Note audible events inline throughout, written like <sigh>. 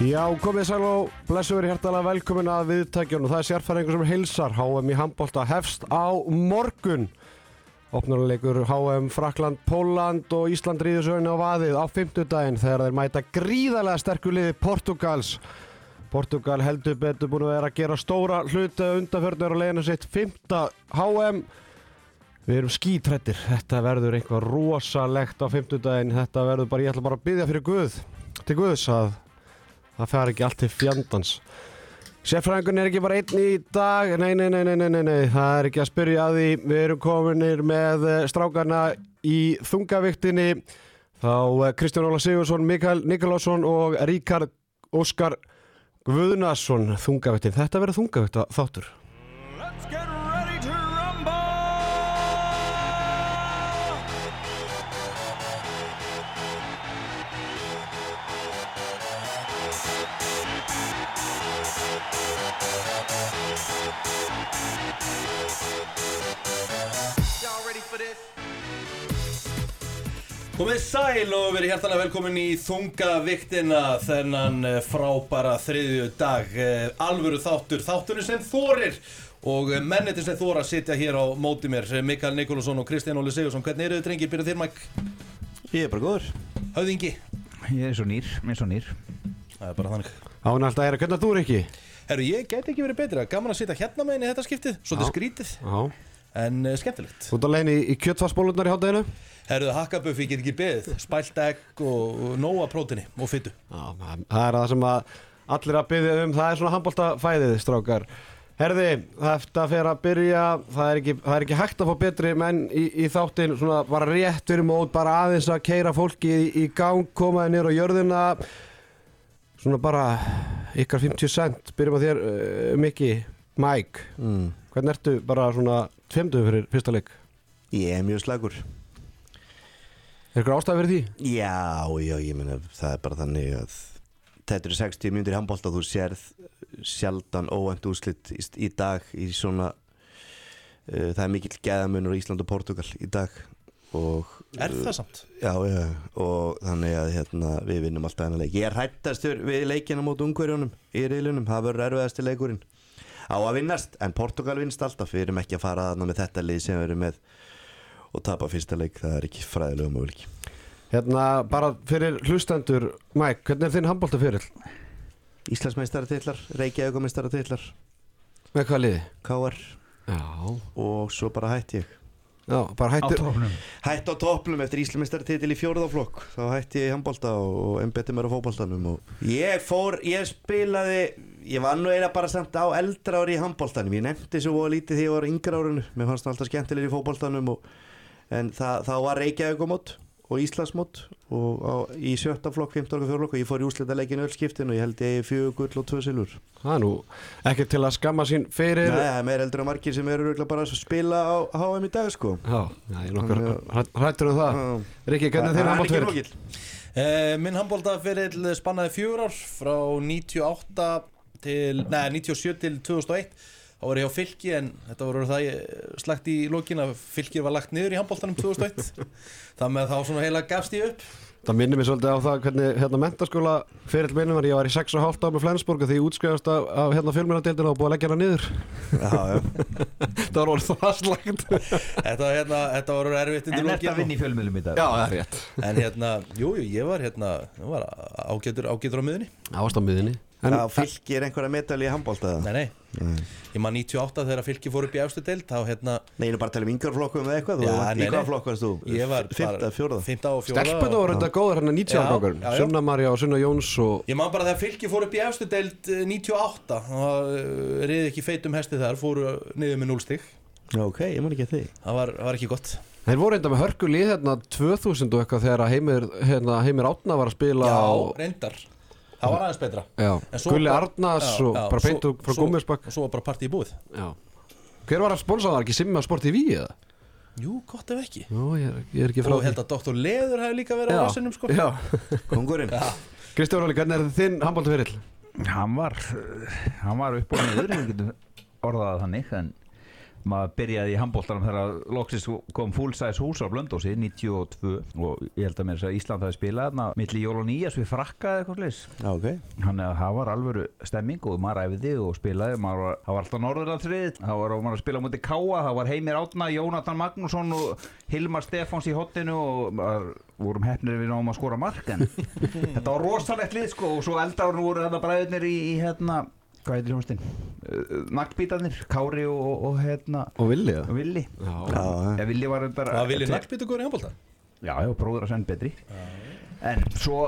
Já, komið sæl og blessu verið hjertalega velkomin að viðtækjun og það er sérfæringur sem heilsar HM í handbólta hefst á morgun. Opnuleikur HM Frakland, Póland og Ísland ríðusögnu á vaðið á fymtudaginn þegar þeir mæta gríðarlega sterku liði Portugals Portugal heldur betur búin að vera að gera stóra hluti undanförnur og leginu sitt fymta HM Við erum skítrættir, þetta verður eitthvað rosalegt á fymtudaginn, þetta verður bara, ég ætla bara að byggja fyrir Guð, til Guðs að það fer ekki allt til fjandans. Sérfræðingun er ekki bara einn í dag, nei, nei, nei, nei, nei, nei, það er ekki að spyrja að því, við erum kominir með eh, strákarna í þungaviktinni, þá eh, Kristján Óla Sigursson, Mikael Nikolásson og Ríkard Óskar Guðnason, þungaviktin, þetta verður þungavikt þáttur. Komið sæl og verið hjertalega velkomin í þunga viktina þennan eh, frábæra þriðju dag. Eh, alvöru þáttur, þátturinn sem þorir og eh, mennitin sem þóra sitja hér á móti mér. Mikael Nikolásson og Kristján Óli Sigursson hvernig eru þið drengir, byrja þér Mike? Ég er bara góður. Höfðingi, Ég er svo nýr, ég er svo nýr. Það er bara þannig. Án alltaf er að hvernig þú er ekki? Herru, ég geti ekki verið betra, gaman að sitja hérna með henni þetta skiptið, svolítið Já. skrítið. Já. En uh, skemmtilegt. Þú ert að leiðin í, í kjöttfarsbólurnar í hátteginu? Herru, hakkabuffi get ekki beðið, spælt egg og, nóa prótini og fyttu Já, það er það sem að allir að byggja um, það er svona handbóltafæðið, strákar. Herði, þetta fer að byrja, það er ekki, það er ekki hægt að fá betri menn í, í þáttin, svona bara rétt fyrir mót, bara aðeins að keira fólki í, í gang, komaði nýr á jörðina, svona bara ykkar 50 cent, byrjum að þér, uh, Mikki, Mike, mm. hvernig ertu bara svona 50 fyrir fyrsta leik? Ég er mjög slagur Er ykkur ástæði fyrir því? Já, já, ég meina það er bara þannig að Þetta eru 60 mínútur í handbólta þú sérð sjaldan óvænt úslit í, í dag í svona uh, það er mikill gæðamunur í Ísland og Portugal í dag og Er það samt? Já, já, og þannig að hérna, við vinnum alltaf hennar leik Ég er hættastur við leikina mót ungverjónum í riðlunum, það verður erfiðasti leikurinn á að vinnast, en Portugal vinnst alltaf. Við erum ekki að fara þarna með þetta lið sem við erum með og tapa fyrsta leik, það er ekki fræðilega möguleik Hérna, bara fyrir hlustendur, Mike, hvernig er þinn handbóltafyrill? Íslandsmeistaratillar, Reykjavíkumeistaratillar Með hvað liði? KR Já, og svo bara hætti ég já, bara hættir tópnum Hætti á toppnum eftir Íslandsmeistaratitil í fjórðaflokk þá hætti ég í handbólta og embeti mér á fótbóltanum og ég fór, ég spilaði ég var nú eiginlega bara samt á eldra ári í handbóltanum, ég nefndi svo lítið því ég var á yngra árinu, mér fannst það alltaf skemmtilegir í fótbóltanum og, en það, þá var Reykjavíkumót og Íslandsmót og á, í sjötta flokk, 15. fjórflokk og ég fór í úslita leikin öll skiptin og ég held ég fjögur gull og tvö silfur. Það er nú ekki til að skamma sín fyrir Nei, það er meira eldur en margir sem eru bara að spila á HM í dag sko. Já, já, ég er nokkur hrættur um það. Rikki, hvernig er þinn handbóltafyrill? Eh, minn handbóltaferill spannaði fjögur ár frá 98 til, neða 97 til 2001 þá var ég á fylki en þetta voru það ég slagt í lókin að fylki var lagt niður í handbóltanum 2001 það með þá svona heila gafst ég upp. Það minnir mér svolítið á það hvernig hérna mentaskóla fyrill minnum var. Ég var í 6,5 ár með Flensborg því ég útskrifast af, af hérna fjölmjörnadeildina og búið að leggja hana niður. Já, já. <laughs> Það var orðið það slagt þetta, hérna, þetta voru erfitt undir En þetta vinn í fjölmjölum í dag? Já, það er rétt. En hérna, jú, jú, ég var hérna var ágætur, ágætur á miðunni Ást á miðinni En Já, fylki er einhverja medalji í handbólta nei, nei, ég man 98 þegar fylki fór upp í efstu deild þá hérna, Nei, ég er bara að tala um yngjörflokkum eða eitthvað Já, nei, Í hvað nei. flokk varst þú? ég var Fymta, fjórða? 5 og 4 Stelpunni voru þetta góður hérna 90 Já, árbákur já, já. Sunna Marja og Sunna Jóns og Ég man bara þegar fylki fór upp í efstu deild eh, 98 það eh, riði ekki feitum hesti þar fóru niður með 0 stig. Já, ok, ég man ekki að því. Það var, var ekki gott. Þeir voru enda með hörkulið hérna 2000 og eitthvað þegar Heimir, hérna, Heimir Það var aðeins betra. Gulli Arnars og já, bara beint svo- úr frá Gúmisbakk Og svo var bara partí í búið. Já. Hver var að sponsa? Það? Ekki Simmi á Sport TV eða? Jú, gott ef ekki. Jó, ég er, ég er ekki frá Og held að Dr. Leður hefði líka verið á rassinum sko. Já. Kongurinn Kristján Róli, hvernig er þinn handbóltafyrill? Hann var, hann var upp og niður Við getum orðað það þannig En maður byrjaði í handbóltanum þegar loksins kom full size hús á Blöndósi 92 og ég held að mér að Ísland hafi spilað þarna milli jól og nýjas við frakkaði eitthvað slis Já, ok. Þannig að það var alvöru stemming og maður æfiði og spilaði, maður var, var alltaf Norðurlandsrið, það var að spila mútið Káa, það var Heimir Átna, Jónatan Magnússon og Hilmar Stefáns í hotinu og maður vorum hefnir við náum að skora mark en <laughs> þetta var rosalegt lið sko og svo eldárun voru þetta bræðurnir í, í hérna, hvað heitir hljómsdinn, naglbítarnir, Kári og, og, og hérna, Og villi og Villi. Já, Já, Já, Villi var þetta Það vilja naglbítu góður í handbólta Já, já, bróður að senn betri. En svo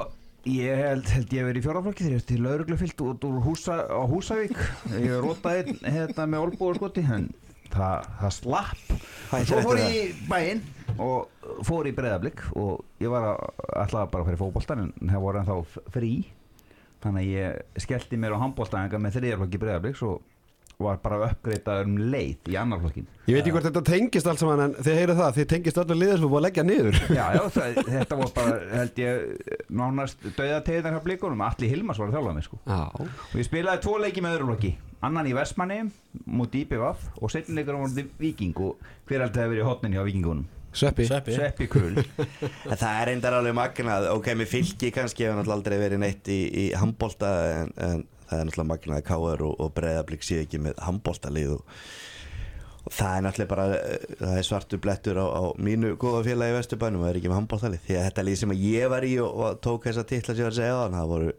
ég held, held ég verið í fjóraflokki þegar ég til lauruglufyllt út úr húsa, á Húsavík. Ég rótaði einn hérna með olbúður skoti en það, það slapp. Hæ, Svo fór ég í bæinn og fór í breðablík og ég var að, alltaf bara að fara í fótboltan en það voru ennþá frí þannig að ég skellti mér á handbóltaðinga með þriðarflokki breðablíks og var bara uppgreitaður um leið í annarflokkin Ég veit ekki hvort þetta tengist allt saman en þið heyrið það, þið tengist öllu liðið sem er búið að leggja niður. <laughs> Já, já, það, þetta var bara, held ég, nánast dauðategðar hjá blíkunum, Alli Hilmars var að þjálfa mig, sko. Já, Og ég spilaði tvo leiki með öðruflokki, annan í Vestmanni, múti IPVF og setjum leikur á Viking og hver það hefur verið hotnin hjá Vikingunum? Sveppi Sveppi Kull. En það er reyndar alveg magnað, ok, með fylki kannski hefur náttúrulega aldrei verið neitt í, í handbólta en, en það er náttúrulega magnað að K.R. og, og Breiðablík séu ekki með handbóltalið og, og það er náttúrulega bara, eh, það er svartur blettur á, á mínu góða félagi í Vesturbænum og það er ekki með handbóltalið því að þetta lið sem að ég var í og, og tók þessa titla sem ég var að segja á það voru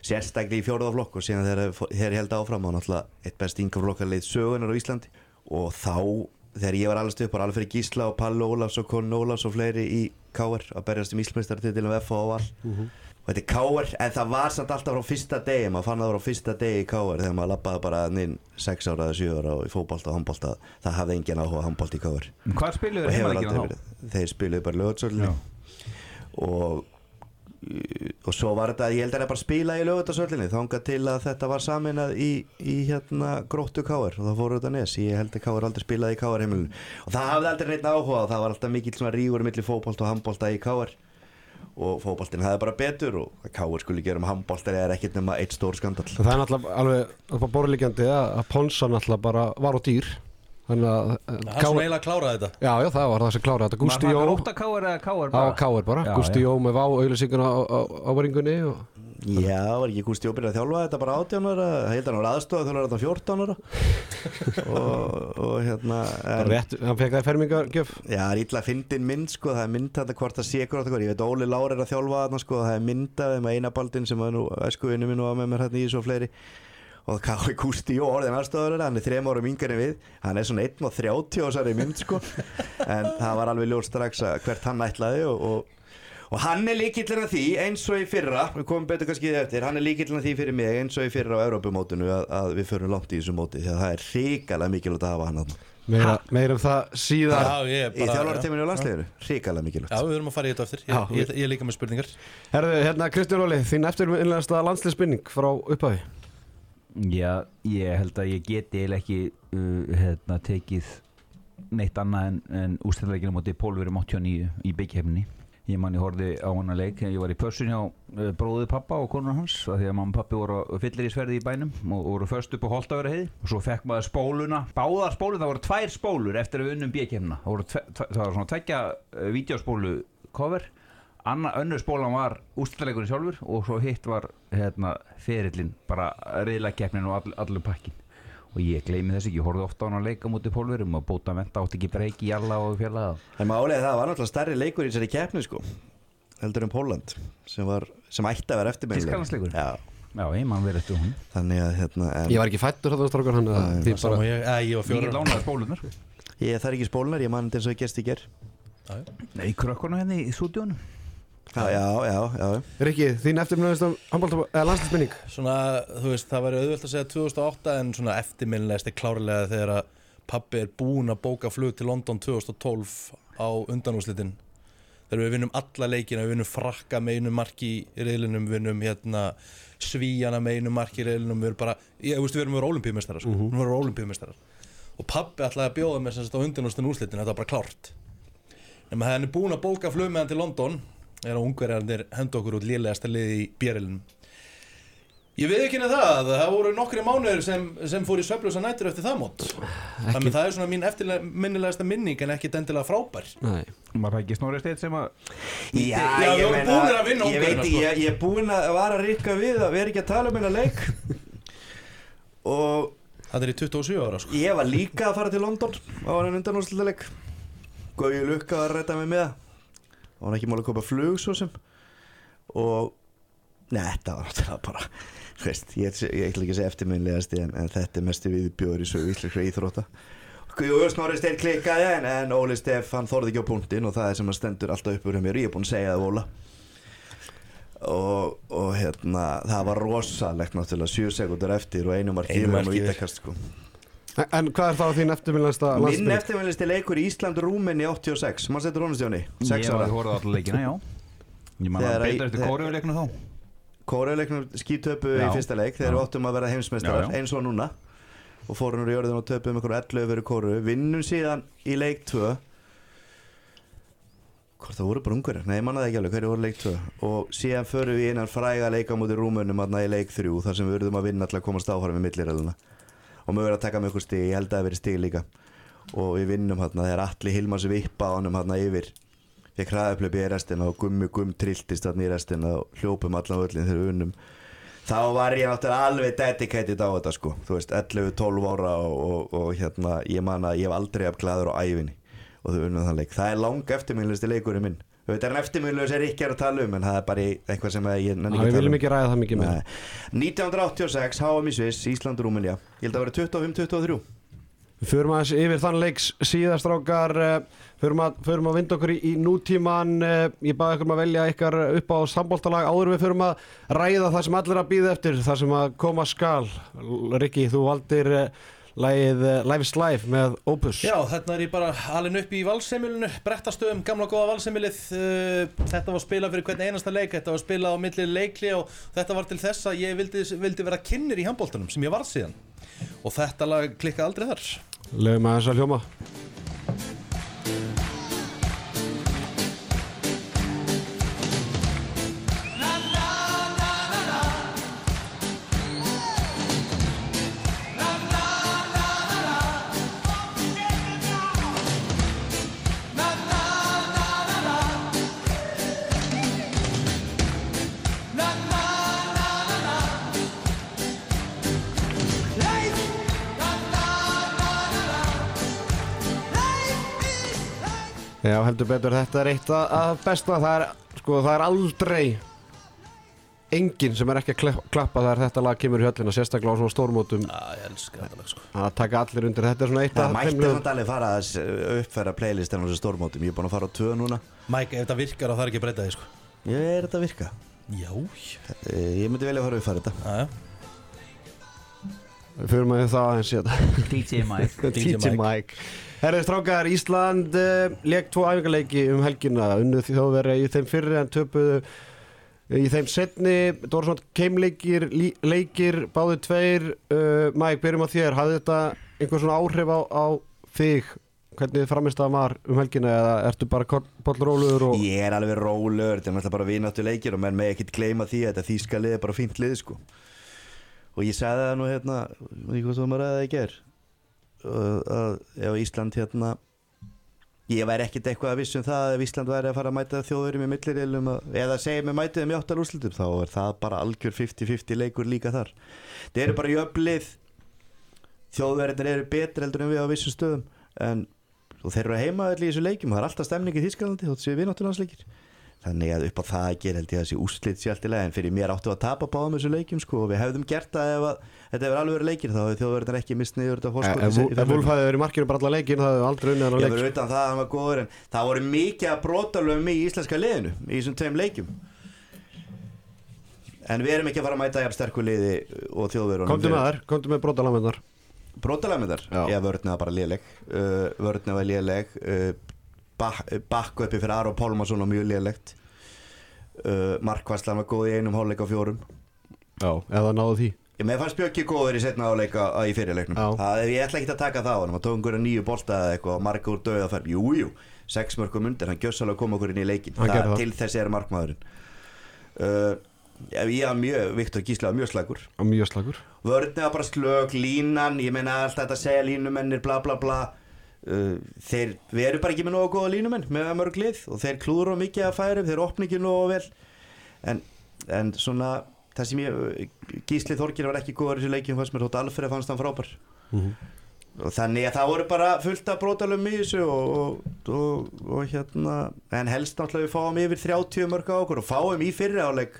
sérstaklega í fjóruðaflokk og síðan þegar þeir held áfram og náttúrulega eitt best yngaflokkarlið sögunar á Íslandi og þá þegar ég var allast upp var alveg fyrir Gísla og Palli Ólafs og Conn Ólafs og fleiri í K.R. að berjast um Íslandsmeistartitilum F og all og þetta er K.R. en það var samt alltaf frá fyrsta degi maður fann það frá fyrsta degi í K.R. þegar maður lappaði bara inn 6 ára eða 7 ára í fótbolta og handbolta það hafði engin áhuga handbolt í K.R. Hvað spiluðu þeir hefur heimaleikina aldrei þá? þeir spiluðu bara lögatsöllinni og og svo var þetta, ég held að það er bara spila í lögutarsöllinni þangað til að þetta var saminað í, í hérna gróttu káar og það fóru þetta nes, ég held að káar aldrei spilaði í káar heimilinu og það hafði aldrei neitt áhuga og það var alltaf mikill svona rígur millir fótbolt og handbolta í káar og fótboltin hafði bara betur og káar skuli gera um handboltari er ekkit nema eitt stór skandal Það er náttúrulega alveg borðlíkjandi að að Ponsa náttúrulega bara var á dýr Þannig að eh, Hann K- svona eiginlega kláraði þetta. Já, já, það var það sem kláraði þetta. Gústi Jó Var það óta káir eða káir á Káir bara, Já, Gústi já. Jó með vá auðlýsinguna á, á, á varingunni og... Já, var ekki Gústi Jóbir að þjálfa þetta bara 18 ára? Heitir hann var aðstofa þjálfur þetta 14 ára? <laughs> Og, og hérna bara en, rétt, hann fekk það fermingargjöf Já, það er illa að fyndin mynd sko, það er mynd þetta hvort það sé hvort það ég veit að að að og og Kái Gústi Jó orðin aðstofur hann er þrem árum yngri en við. Hann er svona 1.30 á þessari mynd sko. En það var alveg ljóst strax að hvert hann ætlaði og, og Og hann er líkillin að því eins og í fyrra, við komum betur kannski eftir, hann er líkillin að því fyrir mig eins og í fyrra á Evrópumótinu að, að við förum langt í þessu móti því að það er hrikalega mikilvægt að hafa hann þarna. Meira, meira um það síðar. Já, ég er Í bara þjálfarateiminu á landsleginu, hrikalega mikilvægt. Já, við þurfum að fara í þetta eftir. Já, Ég, ég, ég líka með spurningar. Herðu, hérna Kristján Óli, þín eftirminnlegasta landsliðsbynning frá upphafi Já, ég held að ég geti eiginlega ekki uh, hérna, tekið neitt annað en, en ústæðleikinu móti Pólverum 89 í byggkefni ég man ég horfði á hana leik ég var í pössun hjá uh, bróði pappa og konur hans af því að mamma og pappi voru fyllir í sverði í bænum og voru först upp á Holtaveri og svo fekk maður spóluna báðar spólur, það voru tvær spólur eftir að við unnum byggkefna það, voru það var svona tvekja uh, vídeospólu cover Anna, önnur spólan var ústæðleikurinn sjálfur og svo hitt var hérna, ferillin, bara reyðlega keppnin og all, allur pakkin og ég gleymi þess ekki, ég horfði ofta á hann að leika mútið pólverum og bóta menta átti ekki breyki í alla og fjölaða En málega það var náttúrulega stærri leikur í þessari keppni sko heldur en Póland sem, var, sem ætti að vera eftirminnileg Þýskalandsleikur? Já, Já, ég mann verið eftir hún þannig að hérna en, Ég var ekki fættur þetta strákar hann eða því bara, ég, að, ég var Ég fjóra get lánaði spólunar ég þarf ekki spólunar, ég man þetta eins og ég gerst í ger Nei, krökkunum henni í súdjónu Já, já, já, Rikki, þín eftirminnlegasta landsliðsbynning Svona, þú veist, það væri auðvelt að segja 2008 en svona eftirminnilegast er klárlega þegar að pabbi er búinn að bóka flug til London 2012 á undanúslitin þegar við vinnum alla leikina, við vinnum frakka með einu marki í reyðlinum, við vinnum hérna svíjana með einu marki í reyðlinum við erum bara, ég veist við erum verið olimpíumestarar sko. við erum olimpíumestarar og pabbi ætlaði að bjóða mér sem sagt á undanúslitin úslitin þetta var bara klárt. Þegar hann er búinn að bóka flug með hann til London er að ungverjarnir henda okkur út lélegasta liði í björlunum Ég veit ekki neða það, það voru nokkri mánuður sem, sem fór í söflösa nættur eftir það mót. Þannig að það er svona mín eftirminnilegasta minning en ekki dendilega frábær. Nei. Var það ekki Snorri Steinn sem að Já, Já, við ég vorum meina, að vinna Ég veit ekki, sko. ég, ég er búin að vara að rikka við að vera ekki að tala um hennar leik. <laughs> Og Það er í 27 ára sko. Ég var líka að fara til London á hann undanúrsluta leik Gauði lukka að ræta mig með það Og hann ekki máli að kopa flug svo sem Og Nei, þetta var náttúrulega bara veist, ég, ég ætla ekki að segja eftirminnlegasti en, en þetta er mestu viðbjóður í sögu íslenskra íþrótta Jú, Snorri Steinn klikkaði en, en Óli Steff hann þorði ekki á punktinn og það er sem að stendur alltaf upp úr hjá mér ég er búinn að segja það Óla og, og hérna það var rosalegt náttúrulega 7 sekundur eftir og einu mark Einu yfir mark og yfir. ítakast sko. En, hvað er þá þín eftirminnlegasta minn landsbyrð? eftirminnlisti leikur í Ísland-Rúmenni 86 maður setur honustjóni 6 Ég ára. var horfði allar leikina, já. Ég man að beita eftir kóruleikinu þá. Kóreuleiknum skítöpu í fyrsta leik þegar við áttum að vera heimsmeistarar eins og núna. Og fórum úr jörðin og töpum ykkur 11 fyrir kóru vinnum síðan í leik 2 hvort það voru bara ungarir nei, ég mannaði ekki alveg hverju voru í leik 2 og síðan förum við innan fræga leika mútið rúmunum aðna í leik 3 þar sem við verðum að vinna til að komast áfæra með milliræluna og mögur að taka með ykkur stig, ég held að það veri stig líka. Og við vinnum hérna þegar allir Hilmars vippa á honum hérna yfir. Fekk hraðaplöpi í restina og gummi gumm trilltist þarna í restina og hljópum allan völlin þegar við unnum þá var ég náttúrulega alveg dedicated á þetta sko. Þú veist 11-12 ára og, og, og hérna ég man að ég hef aldrei af glæður á æfinni og þau unnum þann leik. Það er lang eftirminnlisti leikurinn minn Þú veit, það er en eftirminnlust er ekki að tala um en það er bara eitthvað sem ég nenni ekki við að tala viljum um. ekki ræða það mikið með Nei. 1986, HM í Sviss, Ísland og Rúmenja ég held að vera 25-23 Við förum aðeins yfir þann leiks síðastrákar förum að, að vinda okkur í, nútíman. Eh, ég baði ykkur um að velja ykkar upp á samboltalag áður við förum að ræða það sem allir að býða eftir það sem að koma skal. Rikki, þú valdir eh, lagið eh, Life is Life með Opus Já, þarna er ég bara alin upp í valsemilinu, brettastöðum, gamla góða valsemilið. Uh, þetta var spilað fyrir hvern einasta leik, þetta var spilað á milli leikli og þetta var til þess að ég vildi, vildi vera kynir í handbóltanum sem ég var síðan. Og þetta lag klikkaði aldrei þar. Legum að þess að hljóma heldur betur, þetta er eitt að besta það er, sko, það er aldrei enginn sem er ekki að klappa þegar þetta lag kemur í höllina sérstaklega á svona stórmótum. Já, ég elska þetta lag sko. að taka allir undir. Þetta er svona eitt af mætti samt alveg fara að uppfæra playlistin á þessu stórmótum. Ég er búin að fara á tvö núna. Mike, ef þetta virkar og það er ekki að breyta því sko. Ég er þetta að virka? Já, Eh, Ég myndi velja að fara að uppfæra þetta. Við fyrir með það aðeins <laughs> DJ Mike. <laughs> DJ Mike Herri strákar, Ísland uh, leik tvo æfingarleiki um helgina. Unnuð þjóðveri í þeim fyrri en töpuðu í þeim setni svona keimleikir leikir, báði tveir. Uh, Mike, byrjum á þér, hafði þetta einhver svona áhrif á, á þig? Hvernig þið framist það var um helgina? Eða ertu bara bollróluður og Ég er alveg rólegur, þetta er náttúrulega bara vináttu leikir og menn með ekkert gleyma því að þetta þýska lið er bara fínt lið sko. Og ég sagði það nú hérna ég hvað svo maður að í ger að ef Ísland hérna ég væri ekkert eitthvað að vissum það að ef Ísland væri að fara að mæta þjóðurum í millirilum eða segja mig mætið um í áttal úrslutum þá er það bara algjör 50-50 leikur líka þar. Það eru bara jöfnlið. Þjóðverðinir eru betri heldur en við á vissum stöðum en þeir eru heima öll í þessu leikjum og það er alltaf stemning í Þískalandi þótt séu vináttulandsleikir þannig að upp á það að gera held ég að þessi úrslit sé allt í lagi. En fyrir mér áttu að tapa báðum þessu leikjum sko. Og við hefðum gert það ef að þetta hefur alveg verið leikir þá hefur þjóðverðin ekki mist niður þetta ef fórskot ef Wolf hafði verið í markinu bara alla leikin það hefði aldrei unnið hann Ég að verður leik utan það að hann var góður en það voru mikið að brotalöfum í íslenska liðinu í þessum tveim leikjum. En við erum ekki að fara að mæta jafn sterku liði og þjóðverðunum Bakku uppi fyrir Aron Pálmarsson og mjög lélegt. Uh, Markvarslan var góð í einum hálfleik á fjórum. Já, eða náðu því. Ég með fannst Bjöggi góður í setna áleika í fyrirleiknum. Það ég ætla ekki að taka það á hann Hann tók einhverja nýju bolta eða eitthvað og marga úr döða fær Jú, jú, sex mörgum undir Hann gjössalega kom okkur inn í leikin það. Til þessi er markmaðurinn. Uh, ég var mjög, Viktor Gísla var mjög slagur mjög slagur Vörnið var bara slög, línan Ég meina alltaf þetta að segja línumennir bla bla bla uh, Þeir, við erum bara ekki með nógu góða línumenn með mörg lið og þeir klúður á mikið að færum þeir opna ekki nógu vel. En, en svona það sem ég Gísli Þorgir var ekki góður í þessu leikjum fannst mér þótt Alfreð fannst hann frábær. Og þannig að það voru bara fullt af brotalum í þessu og, og, og, og hérna en helst náttúrulega við fáum yfir 30 mörg á okkur og fáum í fyrri áleik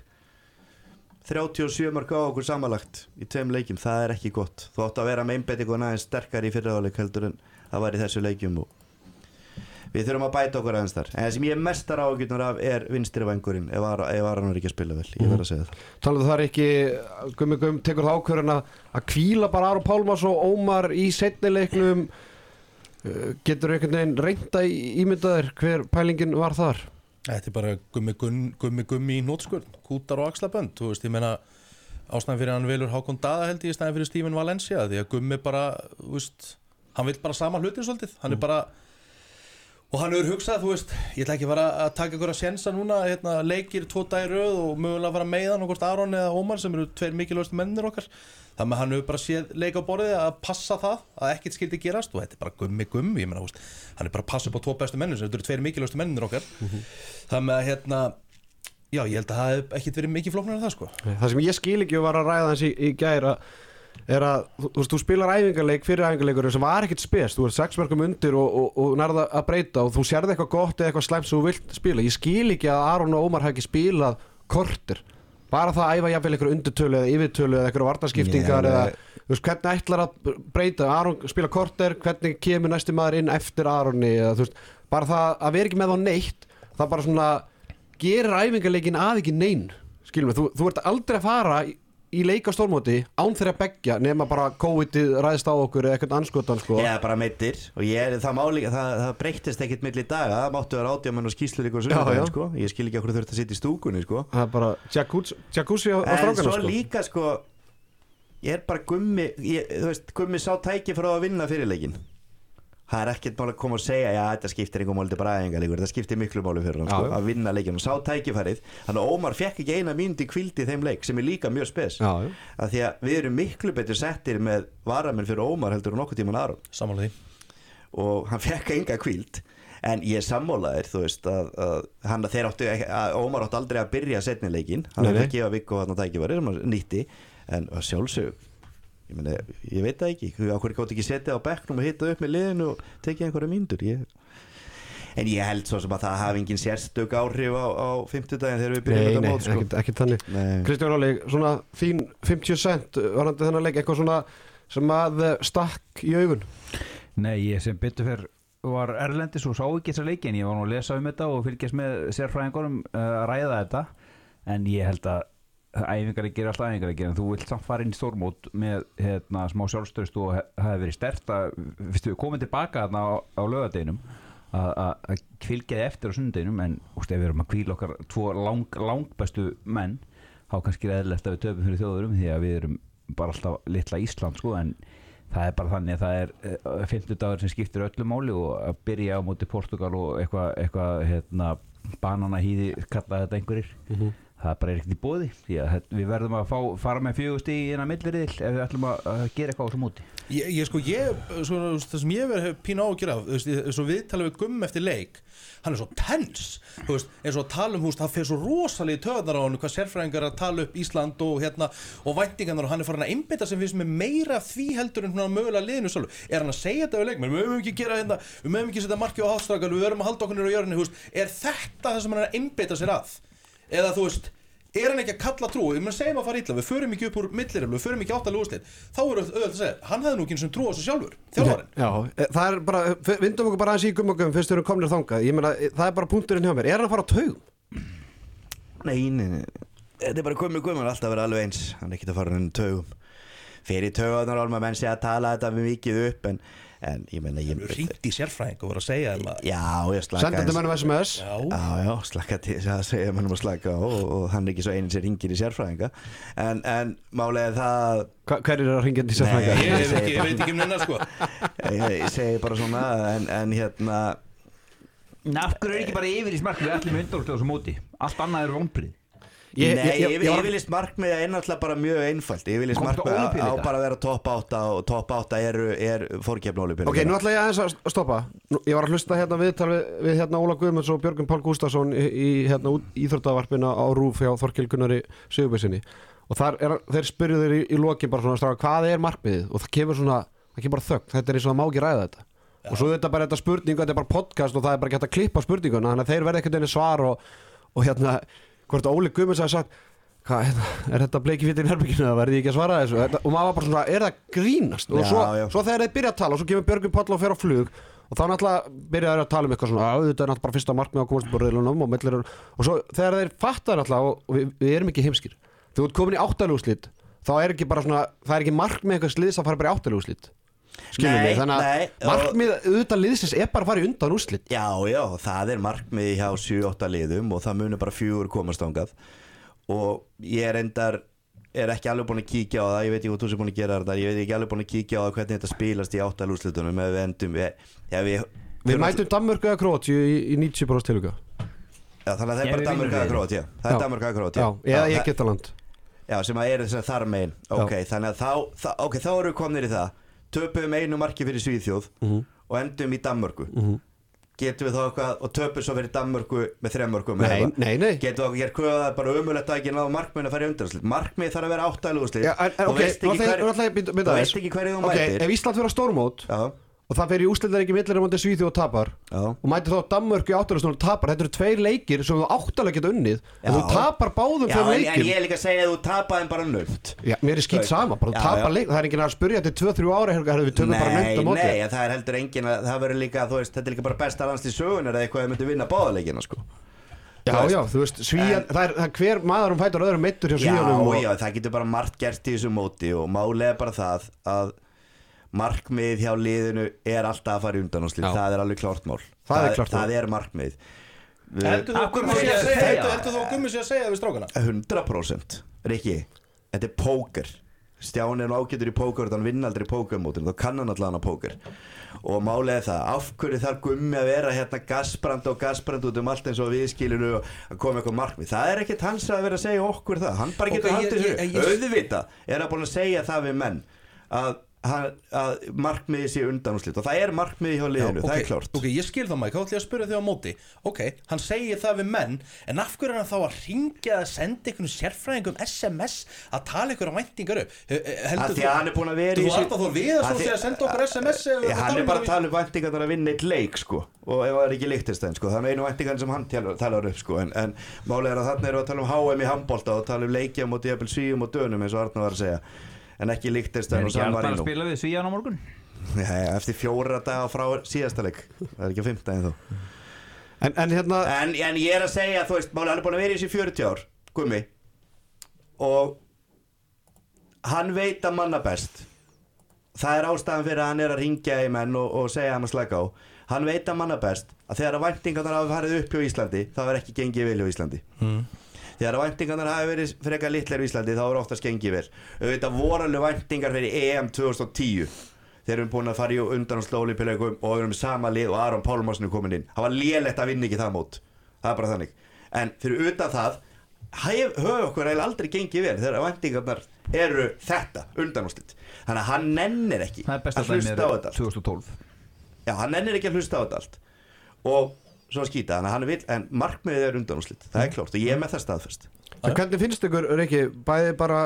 37 mörg á okkur samanlagt í tveim leikjum, það er ekki gott. Þú átt að vera með einbetting og aðeins sterkar í fyrri áleik heldur en það var í þessu leikjum og við þurfum að bæta okkur aðeins þar. En það sem ég er mestar ágjörnur af er vinstri vangurinn ef Ar- ef Aron er ekki að spila vel. Ég verð að segja það. Talið það er ekki, gummi gum tekur það ákvörðin að að kvíla bara Aron Pálmars og Ómar í setni leiknum. Uh, getur einhvern veginn reynda í ímyndaðir hver pælingin var þar? Þetta er bara gummi gunn- gummi gummi í nótskurn, kútar og axlabönd þú veist, ég meina ástæðan fyrir hann velur Hákon Dada held ég í stæðan fyrir Steven Valencia því að gummi bara, þú veist hann vil bara sama hlutin svolítið, hann er bara og hann hefur hugsað, þú veist ég ætla ekki að að taka ykkur að sjensa núna hérna, leikir tvo dagir röð og mögulega fara meðan hvort Aron eða Ómar sem eru tveir mikilvægst mennir okkar. Þannig að hann hefur bara séð leika á borðið að passa það að ekkert skildi gerast og þetta er bara gummi gummi, ég meina, veist, hann er bara að passa upp á tvo bestu mennir sem eru tveir mikilvægstu mennir okkar. Þannig að hérna já, ég held að það hef ekkert verið mikið flóknar en það sko. Það sem ég skil ekki var að ræða hans í, í gæra er að þú, þú veist, þú spilar æfingarleik fyrir æfingarleikur sem var ekkert spes, þú ert sex mörgum undir og, og, og nærða að breyta og þú sérði eitthvað gott eða eitthvað slæmt sem þú vilt spila. Ég skil ekki að Aron og Ómar hafi ekki spilað kortir, bara það að æfa jafnvel eitthvað undirtölu eða yfirtölu eða eitthvað vartarskiptingar Já, eða þú veist, hvernig ætlar að breyta? Aron spila kortir, hvernig kemur næsti maður inn eftir Aroni eða veist, bara það að vera ekki með þá neitt það bara svona gerir æfingarleikin að ekki neinn skilum við, þú, þú ert aldrei að fara í, leika stórmóti án þeirra beggja nema bara COVID-ið ræðist á okkur eða eitthvað anskotan sko er bara meittir og ég, það, máli, það, það breyttist ekkert milli daga það máttu vera átjáman og skýslur ykkur Já, já. sunnudaginn sko. ég skil ekki okkur þurft að sitja í stúkunni sko. það er bara jacuzzi, á, á en strákana svo sko líka sko ég er bara gummi ég, þú veist, gummi sá tæki frá að vinna fyrirleikin það er ekkert mál að koma og segja já þetta skiptir einhver máli til bara æfingarleikur þetta skiptir miklu máli fyrir hann sko, að vinna leikin og sá tækifærið þannig að Ómar fekk ekki eina mínúti kvildi í þeim leik sem er líka mjög spes. Já, já. að því að við erum miklu betur settir með varamenn fyrir Ómar heldur en nokkuð tíman samanlega því. Og hann fekk enga kvíld en ég er sammálaðir þú veist að, að hann að þeir áttu að Ómar áttu aldrei að byrja setni leikin hann hefði að gefa Viggo þarna tækifæri sem hann nýtti en að sjálfsög ég, meni, ég veit það ekki, hvað gátt ekki setið á bekknum og hitta upp með liðinu og tekið einhverja mínútur? Ég... en ég held svo sem að það hafi engin sérstök áhrif á, á 50 daginn þegar við byrjum þetta nei, mót sko. ekkert, ekkert þannig. Kristján Róli, svona þín 50 cent varandi þennan leik, eitthvað svona sem að eh, stakk í augun? Nei, ég sem betur fyrr var erlendis og sá ekki þessa leiki en ég var nú að lesa um þetta og fylgjast með sérfræðingunum uh, að ræða þetta. En ég held að æfingarleikir er alltaf æfingarleikir en þú vilt samt fara inn í stórmót með hérna, smá sjálfstöðst og hefði verið stert að við komum tilbaka þarna á, á lögadeginum að kvilkja þið eftir á sundeginum en úst, ef við erum að kvíla okkar tvo lang, langbestu menn þá kannski er eðlilegt að við töfum fyrir þjóðurum því að við erum bara alltaf litla Ísland sko en það er bara þannig að það er uh, 50 dagur sem skiptir öllu máli og að byrja á móti Portugal og eitthvað eitthva, hérna, bananahýði kalla þetta einhverjir það er bara ekkert í bóði að við verðum að fá, fara með fjögust í innan milliriðil ef við ætlum að, að gera eitthvað á þessu móti. Ég, ég sko, ég, svo, það sem ég verið pínu á að gera, þú veist, ég- svo við tala við gumm eftir leik, hann er svo tens, þú veist, eins og að tala um húst, það fer svo rosalegi töðnar á hann, hvað sérfræðingar er að tala upp Ísland og hérna, og væntingarnar og hann er farin að einbytta sem finnst með meira af því heldur en svona mögulega liðinu sjálf, er hann að segja þetta við leikmenn, við mögum ekki gera hérna, við mögum ekki setja marki á hátstrakal, við verðum að halda okkur á að að, eða þú veist, er hann ekki að kalla trú? Ég meina segjum að fara illa, við förum ekki upp úr millireflu við förum ekki átt að lúslið, þá er auðvitað að segja hann hefði nú ekki eins og trú á þessu sjálfur þjálfarinn, Já, e, það er bara, vindum okkur bara aðeins í gummagum fyrst við erum komnir þangað, ég meina, e, það er bara punkturinn hjá mér, er hann að fara á taugum? Nei, nei, nei. Þetta er bara hann er alltaf verið alveg eins. Hann er ekkert að fara henni taugum. Fyrir taugarnar En, en ég meina ég, í sérfræðing og voru að segja Já, ég slaka Senda þetta mennum SMS já, Já, já, slaka til að segja mannum að slaka og, og hann er ekki svo einin sem ringir í sérfræðinga. En, en málega það Hva, Hver er að ringja Nei. sérfræðinga? ég, ég, ég, ég veit ekki um nennar sko. Ég, ég segi bara svona En, en hérna Af hverju er ekki bara yfir í smark við ætlum undarúst á þessu móti? Allt annað er vonbrið Ég- Nei, ég- ég- ég var- yfirlist markmiða er náttúrulega bara mjög einfalt. Yfirlist Komdu markmiða Ólympíuleika? á bara að vera topp 8 og topp 8 eru, er fórkefn Ólympíuleika. Ok, nú ætla ég aðeins að stoppa. Nú, Ég var að hlusta hérna viðtal við, við hérna Óla Guðmunds og Björgun Pál Gústafsson í, í hérna út- íþróttavarpina á Rúf hjá Þorkil Gunnari Sigurbjörnsinni og þar er, þeir spyrju þeir í, í lokin bara svona stráka, hvað er markmiðið? Og það kemur svona, það kemur bara þögn. Þetta er eins og það má ekki ræða þetta. Og svo þetta er bara þetta spurning og þetta er bara podcast og það er bara hægt að klippa spurninguna þannig að þeir verða ekkert einu svar og, og hérna, hvort Óli Guðmunds hafi sagt hvað, hérna, er þetta bleiki fyrir í herbygginu það verði ekki að svara þessu. Þetta, og maður var bara svona, er það grínast? Og Já, svo, já. svo þegar þeir byrja að tala og svo kemur Björgun Páll og fer á flug og þá náttúrulega byrja þeir að tala um eitthvað svona að þetta er náttúrulega bara fyrsta markmið á komast búrðilunum og, millir, og svo þegar þeir fattar náttúrulega og, og við, við erum ekki heimskir þú ert komin í áttalúslit þá er ekki bara svona, það er ekki markmið eitthvað sliðs að fara bara í áttalúslit Nei, mig, þannig að markmið auðvitað liðsins er bara að fara í undan úslit Já, já, það er markmiði hjá 7-8 liðum og það munir bara fjögur komast ángað og ég er endar er ekki alveg búin að kíkja á það ég veit ekki hvað þú sem búin að gera þetta ég veit ekki alveg búin að kíkja á það hvernig þetta spilast í áttalúslitunum ef við endum við, já, við, við mætum Danmörku eða Króti í, í 90% tilhuga já, þannig að það er bara Danmörk grót já. það er. Danmörk að grót já, eða það- ég geta land Já, sem að er þess að þar megin. Ok, þannig að þá, þá, ok, þá erum við komnir í það Töpum einu marki fyrir Svíþjóð Mhm. Og endum í Danmörku. Getum við þá eitthvað Og töpum svo fyrir Danmörku með þrem mörgum nei, nei, nei. Getum við okkur hér kvöða það bara umulett að ekki náðu markminn að fara í undanúrslit. Markmið þarf að vera áttæðluguslit Já, en, en, ok, nú ætla ég- nú ætla ég að byrja- byrja Þú aðeins. veist ekki hverju þú mætir. ef Ísland fyrir að stórmót og það fyrir í úslitar ekki millir um hundi Svíþjóð og tapar. Já. Og mætir þá Danmörku í áttalústunum og tapar. Þetta eru tveir leikir sem þú áttalega geta unnið. En Já. þú tapar báðum Já, fyrir en, en ég er líka að segja að þú tapaði bara nönd Já, mér er skýt sama, bara þú Já, tapar já. leik það er enginn að spurja til 2-3 ára hefur við tökum bara nönd á móti. nei, en það er heldur engin að það verður líka, veist, þetta er líka bara besta landslið sögunar eða eitthvað að myndi vinna báðaleikina, sko. Já, já, þú veist, Svíjan, það, er, það er hver maður um fætur öðrum meittur hjá Já, Svíjanum og, já, það getur bara margt gert í þessu móti og er bara það að markmið hjá liðinu er alltaf að fara í undanúslit, Já. það er alveg klárt mál. Það er klárt mál. það er markmið. Heldur þú að Gummi sé að segja við strákana? 100% Rikki, þetta er póker. Stjáni er nú ágætur í póker þannig vinn aldrei pókermótin, þá kann hann allan að póker. Og málið er það, af hverju þarf gummi að vera hérna gasbrand og gasbrand út um allt eins og við skilinu og að koma eitthvað markmið, það er ekkert hans að vera að segja okkur það, hann bara getur Ok, okay, haldið ég- sér, ég- auðvita er að búin að segja það við menn að, að, að markmiði sé undanúslit og það er markmiði hjá liðinu, það ok, er klárt. Ok, ég skil það Mike, þá ætlum ég að spyrja þig á móti. Ok, hann segir það við menn En af hverju er hann þá að ringja að senda einhvern sérfræðingum SMS að tala einhverja væntingar upp? Heldur því að hann er búin að vera í Þú þessu- Arnar Þór Viðarsson Af því- sé að senda okkur SMS við Já, hann er um bara það að tala um væntingarnar að vinna eitt leik sko. Og ef það er ekki líktistæðin sko. Þannig einu væntingarnar sem hann talar, upp sko. En, en málið er að þarna við að tala um HM í handbólta og tala um leikja mútið og dönum eins og en ekki Er ekki San alltaf að Marino. spila við Svíjan á morgun? Nei, eftir fjóra daga frá síðasta leik. Það er ekki að fymta en þó en, en hérna en, en ég er að segja, þú veist, málið hann er búin að vera í þessi 40 ár Gummi. Og hann veit að manna best. Það er ástæðan fyrir að hann er að ringja í menn og, og segja hann að slaka á. Hann veit að manna best að þegar að væntingarnar hafa farið upp hjá Íslandi þá er ekki gengið vel hjá Íslandi. Mm. Þegar að væntingarnar hafi verið frekar litlar í Íslandi þá er oftast gengið vel. Auðvitað voru alveg væntingar fyrir EM 2010 þegar við erum búin að fara í undanúrslit Ólympíuleikum og við erum sama lið og Aron Pálmarsson er komin inn. Það var lélegt að vinna ekki það mót. Það er bara þannig. En fyrir utan það höfum okkur eiginlega aldrei gengið vel þegar væntingarnar eru þetta undanúrslit. Þannig að hann nennir ekki að hlusta á þetta allt. 2012 Já, hann nennir ekki að hlusta á þetta allt. Og svo að skýta hann vil, en markmiðið er undanúrslit. Það er klárt og ég er með það staðfest. En hvernig finnst ykkur, Riki, bæði bara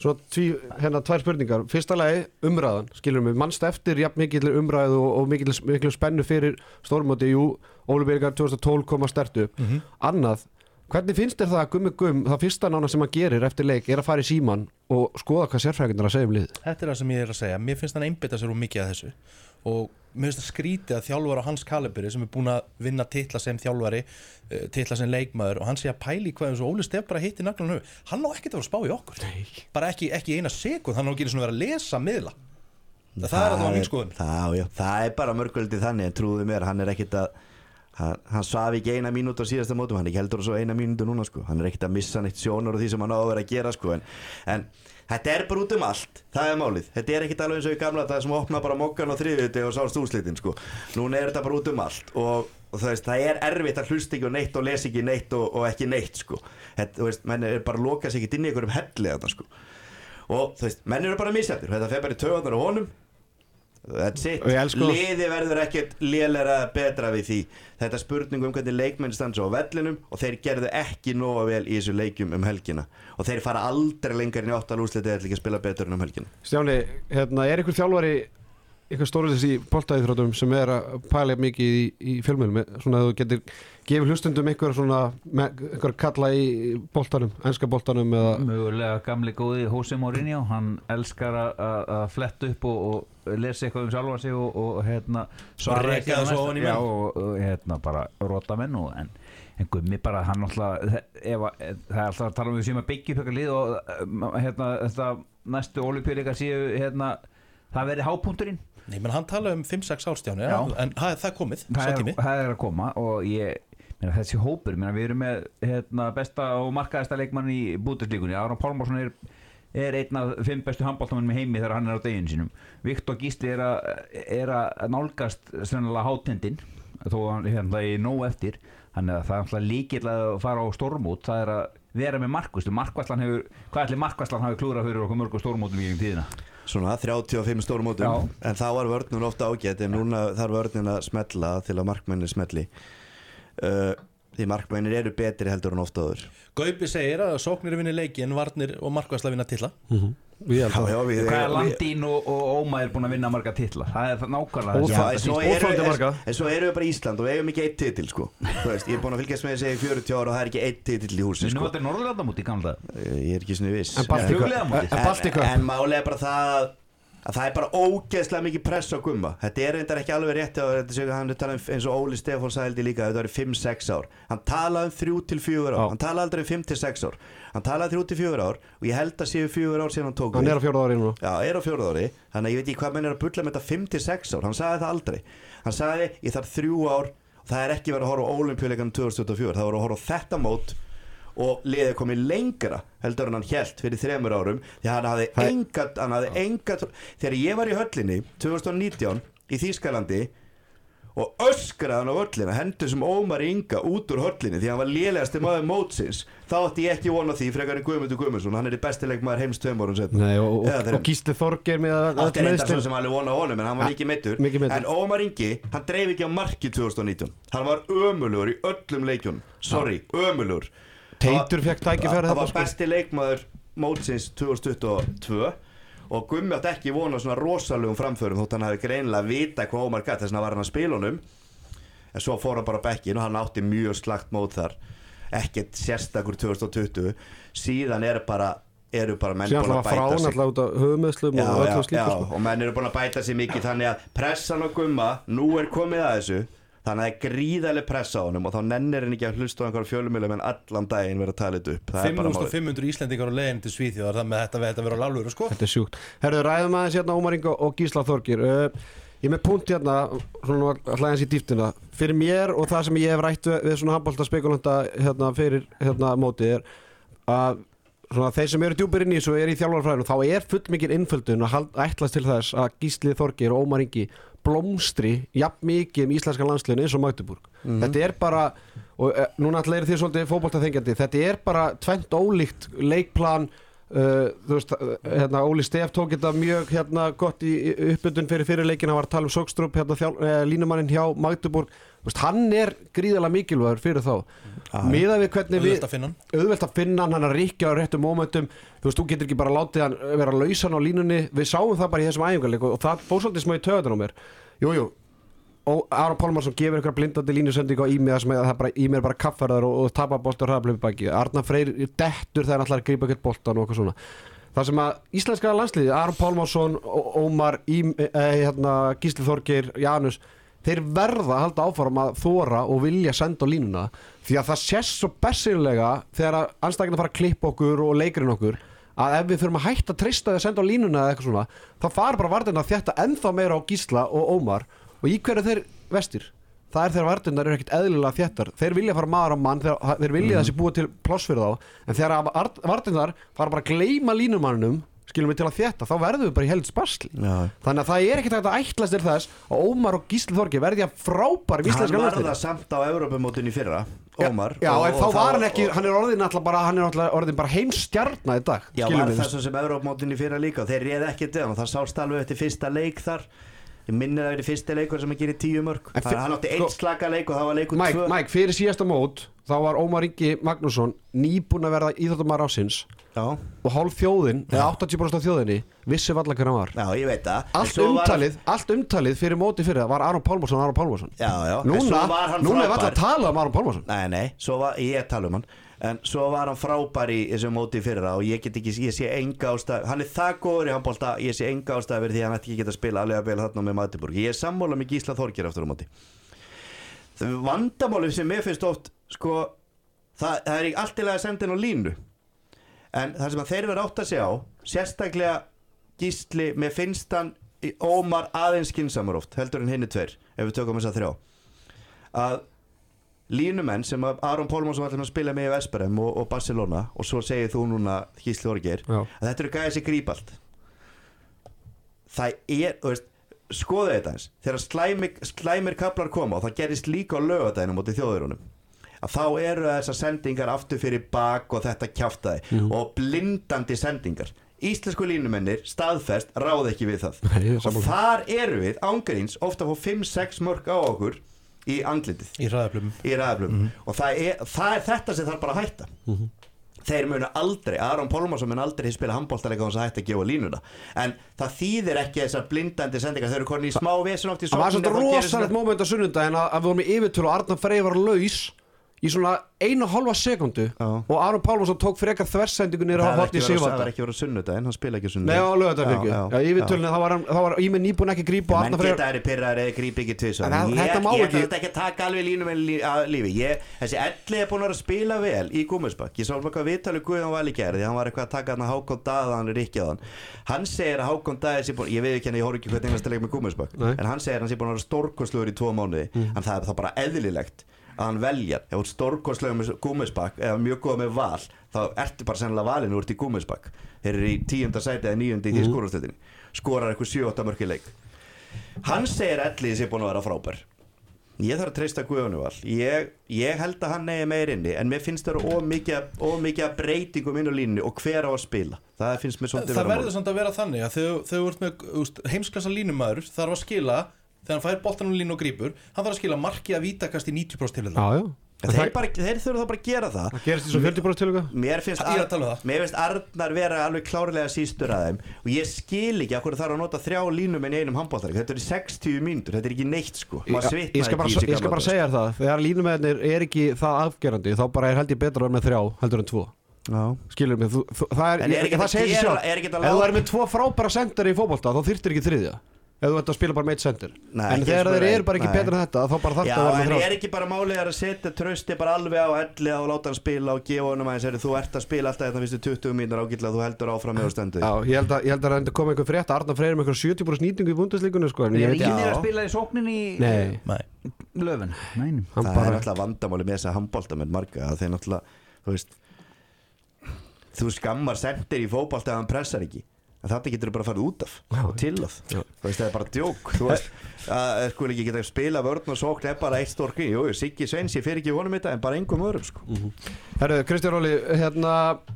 svo tví, hérna tvær spurningar. Fyrsta lagi, umræðan, skilur mig Manst eftir jafn mikill umræðu og, og mikill, mikill spennu fyrir stórmóti? Jú, Ólubyrgar 2012 koma stertu. Annað, hvernig finnst þér það að gummi gum Það fyrsta nána sem hann gerir eftir leik er að fara í síman og skoða hvað sérfræðingar að segja um lið Þetta er það sem ég er að segja. Mér finnst hann að og mér finnst það skrítið að þjálfari á hans kalibri sem er búin að vinna titla sem þjálfari uh, titla sem leikmaður og hann sé að pæli hvað eins og Óli Stef bara hitti naglan höfu hann á ekkert að vera að spá í okkur Nei. bara ekki, ekki eina sekund, hann á ekki að vera að lesa miðla það, það er alltaf mín skoðun það, já, það er bara mörgvöldið þannig trúðu mér, hann er ekkit að hann, hann svaf ekki eina mínútu á síðasta mótum hann er ekki heldur svo eina mínútu núna sko. hann er ekkit að missa neitt sjónur og því sem hann á að vera að gera sko. en, en þetta er bara út um allt það er málið, þetta er ekkit alveg eins og í gamla það sem opna bara mokkan og þriðuti og sást úrslitin sko. núna er þetta bara út um allt og og það, veist, það er erfitt að hlusta ekki og neitt og lesa ekki neitt og, og ekki neitt sko. þetta, veist, menn er bara að loka sig ekki inn í einhverjum helli þarna sko. og þú veist, menn eru bara misjættir þetta fer bara í töðunar á honum That's it, liði verður ekkert lélera betra við því. Þetta er spurning um hvernig leikmenn stansa á vellinum og þeir gerðu ekki nóga vel í þessu leikjum um helgina. Og þeir fara aldrei lengar inn í áttal úrslitið eða ekki að spila betur en um helgina. Stjáni, hérna, er ykkur þjálfari ykkur stórlega í boltaðýþrótum sem er að pæla mikið í, í fjölmjölum svona að þú getur gefið hlustundum ykkur svona, með, ykkur kalla í boltanum, enska boltanum eða Mögulega gamli góði Jose Mourinho hann elskar að- að að fletta upp og, og lesa eitthvað um sjálfa sig og, og hérna svara ekki á það svo ofan í Já, menn. og, og hérna bara rota menn og, en, en gummi bara hann alltaf ef, að- það er alltaf að tala um við sem að byggja upp eitthvað lið og um, hérna þetta næstu olimpíuleika séu hérna það verði hápunkturinn Nei, menn hann tala um 5-6 árstjáni Já. en það, það er komið, það er, tími það er að koma og ég meina, þessi hópur, meina, við erum með hérna, besta og markaðasta leikmann í bútislíkunni, Aron Pálmarsson er, er einn af fimm bestu handbóltamennum í heimi þegar hann er á deginu sínum. Viktor Gísli er, að- er að nálgast sennilega hátendin þó að hann er hérna í nóg eftir. Þannig að það er líkill að fara á stormút það er að vera með markvist markvæslan hefur, hvað ætli markvæslan hafi klúrað fyrir okkur mörgum stormútum í gegnum tíðina? Svona 35 stórum mótum Já. en þá var vörnun ofta ágætt en núna þarf vörnun að smetla til að markmennir smetli uh, því markmennir eru betri heldur en ofta áður. Gaupi segir að sóknir vinni leiki en varnir og markvæsla vinna tilla ég held að já, við, hvað er Landín og, og Óma er búin að vinna marga titla? Það er það. Nákvæmlega Já, en svo eru, við bara Ísland og við eigum ekki eitt titil sko. Veist, ég er búin að fylgjast með þessi í 40 ára og það er ekki eitt titil í húsi Við nú sko. þetta er Norðurlandamóti í gamla dag ég er ekki svona viss. En en en, en málega bara það að, að það er bara ógeðslega mikið press á gumma þetta er reyndar ekki alveg rétt hann er talað um eins og Óli Stefán sagði líka þetta var 5-6 ár. Hann talaði um 3-4 ár. Hann talaði aldrei um 5-6 ár. Hann talaði 3-4 ár og ég held að séu 4 ár síðan hann tók hann er á fjóraða ári núna. Já, er á fjórða ári. Þannig að ég veit ekki hvað menn er að bulla með þetta 5-6 ár. Hann sagði það aldrei. Hann sagði ég þarf þrjú ár og það er ekki verið að horfa á olimpíuleikanum 2024 Það voru að horfa á þetta mót og liðið komið lengra heldur hann hjælt fyrir þremur árum því hann hafði Það- engat, hann hafði engat þegar ég var í höllinni 2019 í Þýskalandi og öskraði hann á höllina hendur sem Ómar Inga út úr höllinni því hann var lélegasti maður mótsins þá átti ég ekki vona því frekar en Guðmundur Guðmundsson. Hann er í bestileik maður heims tveim árum setna Nei, og, og, og Gísli Þorger með öll átti reyndar meiðslin. svo sem alveg vona á honum en hann var mikið meiddur. en Ómar Ingi, hann dreif ekki á marki 2019 hann var ömulugur í öllum leikjum sorry, ömulugur Teitur fekk tækifæri það var sko. besti leikmaður mótsins 2022 og Gummi átti ekki vona svona rosalegum framförum þótt hann hafi greinilega vita hvað Ómar gætt þess vegna var hann að spila honum. En svo fór hann bara bekkin og hann átti mjög slagt mót þar. Ekkert sérstakur 2020 síðan er bara eru bara menn búin að bæta sig. já, og já, já, sko. Og menn eru búin að bæta sér mikið þannig að pressan á gumma, nú er komið að þessu þannig að það er gríðarlega pressa á honum og þá nennir hann ekki að hlusta á einhverjum fjölumilum en allan daginn vera að tala þetta upp það er bara málið 5500 Íslendingar á leiðin til Svíþjóðar það með þetta, verður á lálur sko. Þetta er sjúkt. Herðu, ræðum aðeins hérna Ómar Inga og Gísla Þorgir. Uh, ég er með punkt hérna, svona eins í dýftina. Fyrir mér og það sem ég hef rætt við, svona handbólta spekulanta hérna fyrir hérna mótið er að svona þeir sem eru djúpir inn í þessu eru í þjálfarfræðinu þá er full mikil innföldun að ætlast til þess að Gísli Þorgir og Ómar Ingi blómstri jafn mikið um íslenska landsliðinu eins og Magdeburg. Þetta er bara og uh, núna allir þið svolítið fótbolta þengjandi þetta er bara tvent ólíkt leikplan Uh, þú veist, uh, hérna, Óli Stef tók þetta mjög hérna, gott í uppbytun fyrir fyrirleikin, hann var að tala um Sogstrup hérna, uh, línumannin hjá Magdeburg. Veist, hann er gríðalega mikilvægur fyrir þá. Miða við hvernig við Auðvelt að finna hann. hann, að ríkja á réttum momentum þú veist, þú getur ekki bara látið hann vera lausan á línunni, við sáum það bara í þessum æfingarleik og, það fór svolítið smá í töðan á mér. Jú, jú, og Aron Pálmarsson gefur ykkur blindandi línusending á ími það sem það bara, ími er bara kaffarðar og, og tapar bolta og hraðablöfi baki. Arna Freyr dettur þegar hann ætlar að grípa ekkert boltan og eitthvað svona. Það sem að íslenska landsliði Aron Pálmarsson, Ó- Ómar Ím, eh, hérna, Gísli Þorgir, Janus þeir verða að halda áfram að þóra og vilja senda á línuna því að það sést svo bessilega þegar að anstakina fara að klippa okkur og leikurinn okkur að ef við fyrir að hætta að treysta því að senda á línuna eða eitthvað svona þá fara bara vartina að þetta ennþá meira á Gísla og Ómar og í hverju þeir vestir? Það er þegar vartinnar eru ekkert eðlilega þéttar. Þeir vilja fara maður á mann, þeir, þeir vilja þessi búa til pláss fyrir þá. En þegar vartinnar fara bara að gleyma línumanninum skilum við til að þétta, þá verðum við bara í held spasli Já. þannig að það er ekkert að ætlast til þess að Ómar og Gísli Þorgi verði að frábær Hann var það samt á Evrópumótinu í fyrra Ómar Já, og- en og þá var hann og- ekki, hann er orðin alltaf bara, er bara heimstjarna í dag, Já, var það sem Evrópumótinu í fyrra líka og þeir réði ekki og það sást alveg eftir fyrsta leik þar Ég minnir að það er fyrsta leikur sem að gera tíu mörg En Þannig að hann átti sko- einn slaka leik og það var leikur Mike, tvö. Mike, fyrir síðasta mót þá var Ómar Ingi Magnússon nýbúin að verða íþjóttumar ásins Já, og hálf þjóðin, eða 80% af þjóðinni vissi valla hver hann var. Já, ég veit það. Allt svo var- umtalið, allt umtalið fyrir móti fyrir það var Aron Pálmarsson, Aron Pálmarsson. Já, já, núna, núna er valla að tala um Aron Pálmarsson. Nei, nei, svo var, ég tala um hann En svo var hann frábær í þessu móti fyrir það og ég get ekki, ég sé enga ástæð Hann er það góður í handbólta, ég sé enga ástæð fyrir því hann ætti ekki geta að spila alveg að bila þarna með Magdeburg. Ég er sammála með Gísla Þorgir aftur á móti. Það vandamálið sem mér finnst oft, sko Það, það er allt í lagi að senda inn á línu. En það sem þeir verða átt að segja á Sérstaklega Gísli, mér finnst hann í Ómar aðeins skinsamur oft Heldur en hinni tveir, ef við tökum þess að þrjá. Að línumenn sem Aron Pólmansson var að spila með í Vesperem og, og Barcelona og svo segir þú núna Gísli Orgeir Já. að þetta eru gæði sem gríp allt. Það er, veist skoðu þetta eins, þegar slæmir, slæmir kaplar koma og það gerist líka á lögadaginu mútið þjóðurunum að þá eru þessar sendingar aftur fyrir bak og þetta kjaftaði Mhm. og blindandi sendingar. Íslensku línumennir staðfest ráð ekki við það. Nei, og þar eru við ángríns ofta fá 5-6 mörg á okkur í andlitið. Í hraðaplum í ræðaflum og það er, það er þetta sem þarf bara að hætta. Þeir munu aldrei, Aron Pálmarsson mun aldrei spila handbóltalega og þess að hætta að gefa línuna. En það þýðir ekki þessar blindandi sendingar þeir eru konið í smá í það var gerist rosalegt móment á sunnundaginn að, að við vorum í yfirtölu og Arnar Frey var laus í svona einu og halva sekundu og Aron Pálmarsson tók frekar þversendingu niður á það hotni að- það er ekki verið að sunnudaginn, hann spila ekki yfirtölunni þá var, Íminn nýbúin ekki grípa og menn geta þeirri pyrraðir eða grípi ekki tvis En ég, það- ég ekki- að taka alveg línum en lí, að lífi. Ég, þessi elli er búin að að spila vel í Gúmusbakk ég sá eitthvað viðtalið Guðjón Vali gerði hann var eitthvað að taka hann að Hákon Daða hann er ekki á hann. Hann segir að Hákon búin ég veit ekki að hann að er að veljar, ef þú ert stórkostlugur með Gúmusbakk eða mjög góð með val þá ertu bara sennilega valinu úr í Gúmusbakk þeir eru í tíunda sæti eða níundi í því skórastöldinni skorar eitthvað 7-8 mörki leik. Hann segir ellið sé búin að vera frábær. Ég þarf að treysta Guðjónu val. Ég, ég held að hann eigi meir inni en mér finnst það vera of mikið, of mikið af breytingum inn á línu og hver á að spila. Það finnst mér svolítið verður að vera þannig að þegar þú ert með heimsklassa línumæður þarf að skila þegar hann fær boltanum línu og grípur hann þarf að skila marki að vítakast í 90% til Já, þetta já þeir, það... bara, þeir þurfa þá bara að gera það. Það gerist í svo 40% tilöka Mér finnst, Ég er að tala um það. mér finnst Arnar vera alveg klárlega sístur að þeim. Og ég skil ekki að hverju þarf að nota þrjá línumenn í einum handbóltarik þetta eru 60 mínútur, þetta er ekki neitt sko. Ég, ég, svitnar skal bara, ekki ég skal bara segja það. Þegar línumennir er ekki það afgerandi þá bara er held ég betra að vera með þrjá heldur en tvo. Já. Skilur mig, þú, þú, það er, En er ég, það að segir sér er Ef þú er með tvo frábæra sendari í fótbolta þá þyrftir ekki þriðja Ef þú ert að spila bara með eitt sendir En þegar þeir er. eru bara ekki Nei. betra en þetta þá bara þarf Já, það að vera en með er þrjá ekki bara málið er að setja trösti bara alveg á elli og láta hann spila og gefa honum aðeins, þú ert að spila alltaf þetta fyrstu 20 mínútur ágætlega, þú heldur áfram með á stendu Já, ég held að, ég held að það koma einhver frétt Arnar Freyr með einhver 70% nýtingu í búndeslíkunni sko, en ég Er veit ekki ekki að spila í sókninni í Nei, Nei. löfun? Nei, hann Það er náttúrulega vandamáli með þess að handbóltamenn að þú þú en þetta getur bara að fara út af. Og til af. Þú veist það er bara djók. Þú veist að sko ekki geta að spila vörn og sókn er bara eitt gríð, jú, Siggi Sveins ég fyrir ekki honum þetta en bara engum öðrum sko. Herru, Kristján Róli, hérna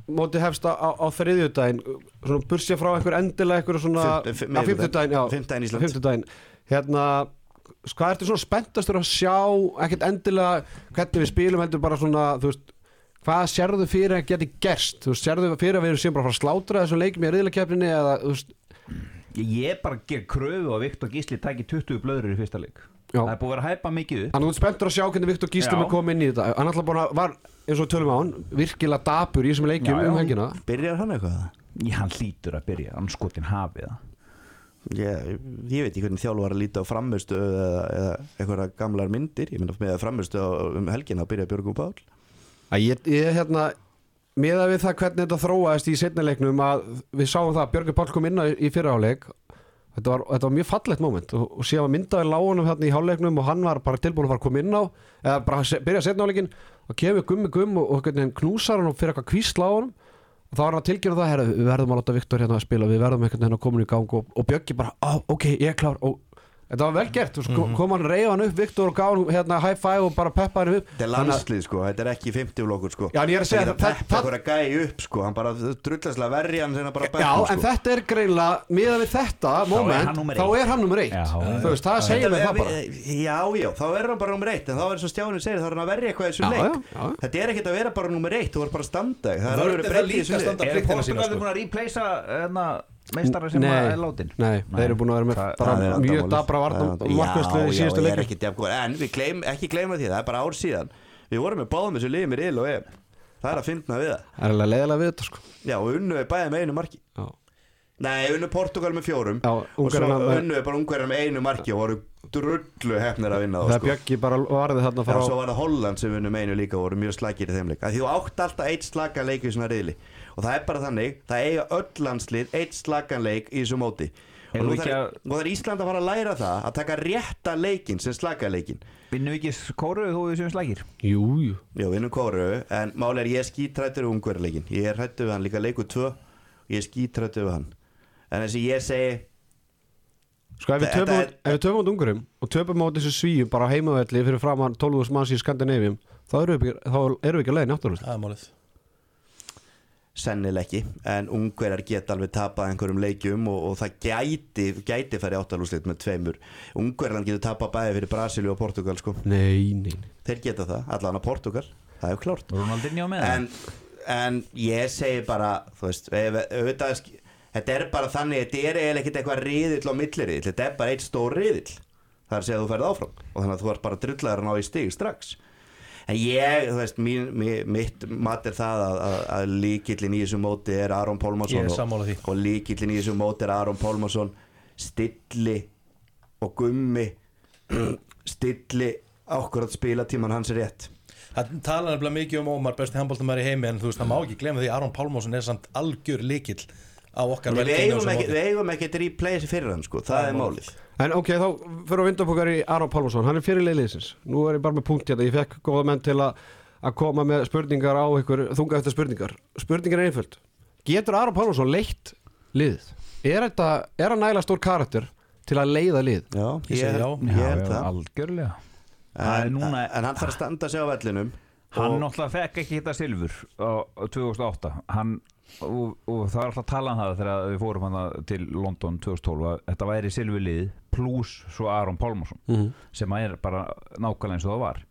móti hefst á, á þriðjudaginn. Svona bursja frá einhver endilega einhver svona Fimm- fimm- á fimmtudaginn, já. Fimmtudaginn Ísland. fimmtudaginn. Hérna, hvað ertu svona spenntastur að sjá? Ekkert endilega hvernig við spilum heldur bara svona, þú veist hvað sérðu fyrir að geti gerst? Þú veist, sérðu fyrir að við erum sem bara að fara að slátra þessum leikum í riðlakeppninni eða, þú veist, Ég er bara að gera kröfu og Viktor Gísli tæki 20 blöður í fyrsta leik. Já. Það er búið að vera að hæpa mikið upp. Þannig að þú spenntur að sjá hvernig Viktor Gísli með koma inn í þetta. Hann alltaf bara var, eins og tölum á hann virkilega dapur í þessum já. um helgina. Byrjar hann eitthvað? Já, hann hlýtur að byrja, hann skotin hafið ég, ég veit ekki hvernig þjálfur var að líta á frammestu eða, eða eitthvað gamlar myndir. Ég myndi með frammestu um helgina að byrja Björgum Pál að ég, ég hérna miða við það hvernig þetta þróaðist í setnileiknum að við sáum það að Björgur Pál kom inn í fyrraháleik þetta var, þetta var mjög fallegt moment. Og, og síðan myndaði lágunum hérna í háleiknum og hann var bara tilbúin að fara að koma inn á eða bara se- byrja setniháleikin og kemur gummi gumm og, og hvernig knúsar hann og fyrir eitthvað kvísla á honum. Og þá er hann að tilgjöra það herra, við verðum að láta Viktor hérna að spila við verðum einhvern veginn að koma í gang. Og, og Bjöggi bara, á, ok, ég er klár. Og þetta var vel gert, mm -hmm. kom hann reyða hann upp Viktor og gaf hann hérna high five og bara peppa hann upp. Þetta er landslið sko, þetta er ekki 50 flokkur sko. Já, en ég er að segja það það- er að gæja upp sko Hann bara drullaslega verri hann sem að bara Já, bekknum, en sko. þetta er greinlega miðað við þetta moment, hann þá er hann nummer eitt. Já, þú veist, það segir mig það bara. Já, já, þá er hann bara nummer eitt En þá er eins og Stjáni segir, þá er hann að verja eitthvað í þessum Já, leik. já, já. Þetta er ekkert að vera bara nummer eitt, þú er bara að Það það í meistara sem Nei. er látin? Nei, þeir eru búin að vera með Það- Það er mjög dabra Það vandamálið. markværslu í Já, síðustu já, leikum En við gleym, ekki gleyma því, það er bara ár síðan. Við vorum með báðum þessu liðið með il og em. Það er að finna við það. Það er alveg leiðilega við þetta sko. Já, og unnu er bæðið með einu marki. Já, Nei, unnu Portugal með fjórum. Já, Og svo unnu er bara ungverjar með einu marki Og voru drullu hefnir að vinna þá, það sko. Bjöggi bara varði þarna Já, frá svo var það Holland sem unnu með einu líka og voru mjög slagir í þeim leik. Því þú átt alltaf eitt slagan leik í svona riðli Og það er bara þannig, það eiga öll landslið eitt slagan leik í þessu móti. Og nú þarf að- þarf Ísland að fara að læra það Að taka rétta leikin sem slaga leikin Vinnum við ekki kóruðu þó við séum slækir? Jú, jú. Já, vinnum kóru, en máli er ég er skítrættur við ungverðarleikin, ég er hrættur við hann líka leikur 2 og ég er skítrættur við hann. En þess að ég segi Sko ef við töpum út ungurum og töpum út þessu svíum bara heimavelli fyrir framann 12.000 manns í Skandinavíum þá erum við, ekki- þá erum við ekki að leiðin náttúrulega Það er málið sennileg ekki, en ungverðar geta alveg tapað einhverjum leikjum og, og það gæti, gæti færi áttalúslit með tveimur. Ungverðan getur tapað bæði fyrir Brasilíu og Portugal sko, Nei, nei, nei. Þeir geta það, allan að Portugal það er klárt. Ronaldinho með en, en ég segi bara þú veist, ef, auðvitað þetta er bara þannig, þetta er eiginlega ekkert eitthvað riðill og milliriðill, þetta er bara eitt stór riðill. Segja að þú ferð áfram og þannig að þú ert bara drullar að ná í stig strax en ég, þú veist, mín, mitt mat er það að, að, að líkillin í þessu móti er Aron er og, og líkillin í þessu móti er Aron Pálmarsson. Stilli og gummi <clears throat> stilli ákvörðat spilatíman hans er rétt. Það tala nefnilega mikið um Ómar besti handbóltumar í heimi en þú veist, það má ekki glemma því að Aron Pálmásson er samt algjör líkill á okkar móti. við eigum ekki að replaya þessi fyrir hann sko, það er málið En ok, þá fyrir að vinda upp okkar í Aron Pálmarsson. Hann er fyrir leiðliðsins Nú er ég bara með punkt hérna. Ég fekk góða menn til að að koma með spurningar á ykkur þunga eftir spurningar. Spurningar er einföld. Getur Aron Pálmarsson leitt liðið? Er, þetta, er hann nægilega stór karakter til að leiða lið? Já, Ég segi já. ég er það. algjörlega. Það er en, núna- en hann þarf að standa sig á vellinum. Hann náttúrulega fekk ekki hitta silfur á 2008 hann, og, og það er alltaf að tala um það þegar við fórum hann til London 2012 að þetta væri silfurlið pluss svo Aron Pálmarsson Mhm. sem er bara nákvæmlega eins og það var.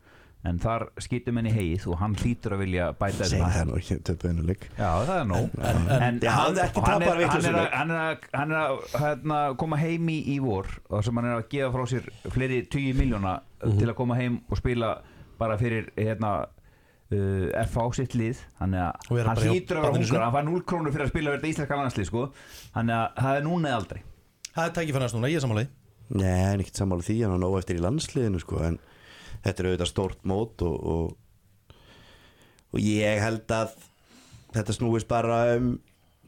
En þar skýtum henni heið og hann hlýtur að vilja bæta þetta það nú ekki töpu einu leik Já, það er nóg En- en- Já, hann er hann er, hann er, að, hann er, að, hann er að hérna, koma heim í, í vor og sem hann er að gefa frá sér fleiri 20 miljóna til að koma heim og spila bara fyrir hérna, uh, FH sitt lið hann hlýtur að vera sínu. hann fær 0 krónur fyrir að spila fyrir þetta íslenska landslið sko. þannig að það er núna eða aldrei Það er tækifærnast núna, ég er sammála því Nei, hann er ekkert sammála því hann er nóg eftir í landsliðinu sko, en þetta er auðvitað stórt mót og, og, og ég held að þetta snúist bara um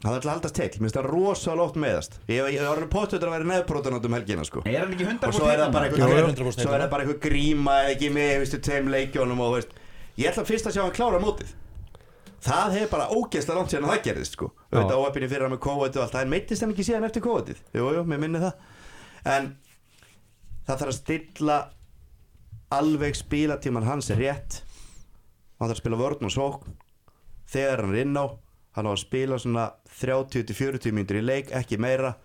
það ætla að haldast til, minnst það rosalega oft meðast ég, ég var potið að vera nefnbrotan át um helgina sko. er hann ekki 100% og svo er það bara eitthvað, 100% svo er það bara eitthvað gríma eða ekki með, veistu, tveim leikjónum og veist, ég ætla fyrst að sjá hann klára mótið. Það hefur bara ógeðslega langt síðan að það gerðist sko, auðvitað óöppinni fyrir hann með COVID og allt, það meittist hann ekki síðan eftir COVID jú, jú, mér minni það. En það þarf að stilla alveg spilatíman hans er rétt. Hann þarf að spila vörn og sókn. Þegar hann er inn á hann á að spila svona 30-40 mínútur í leik, ekki meira.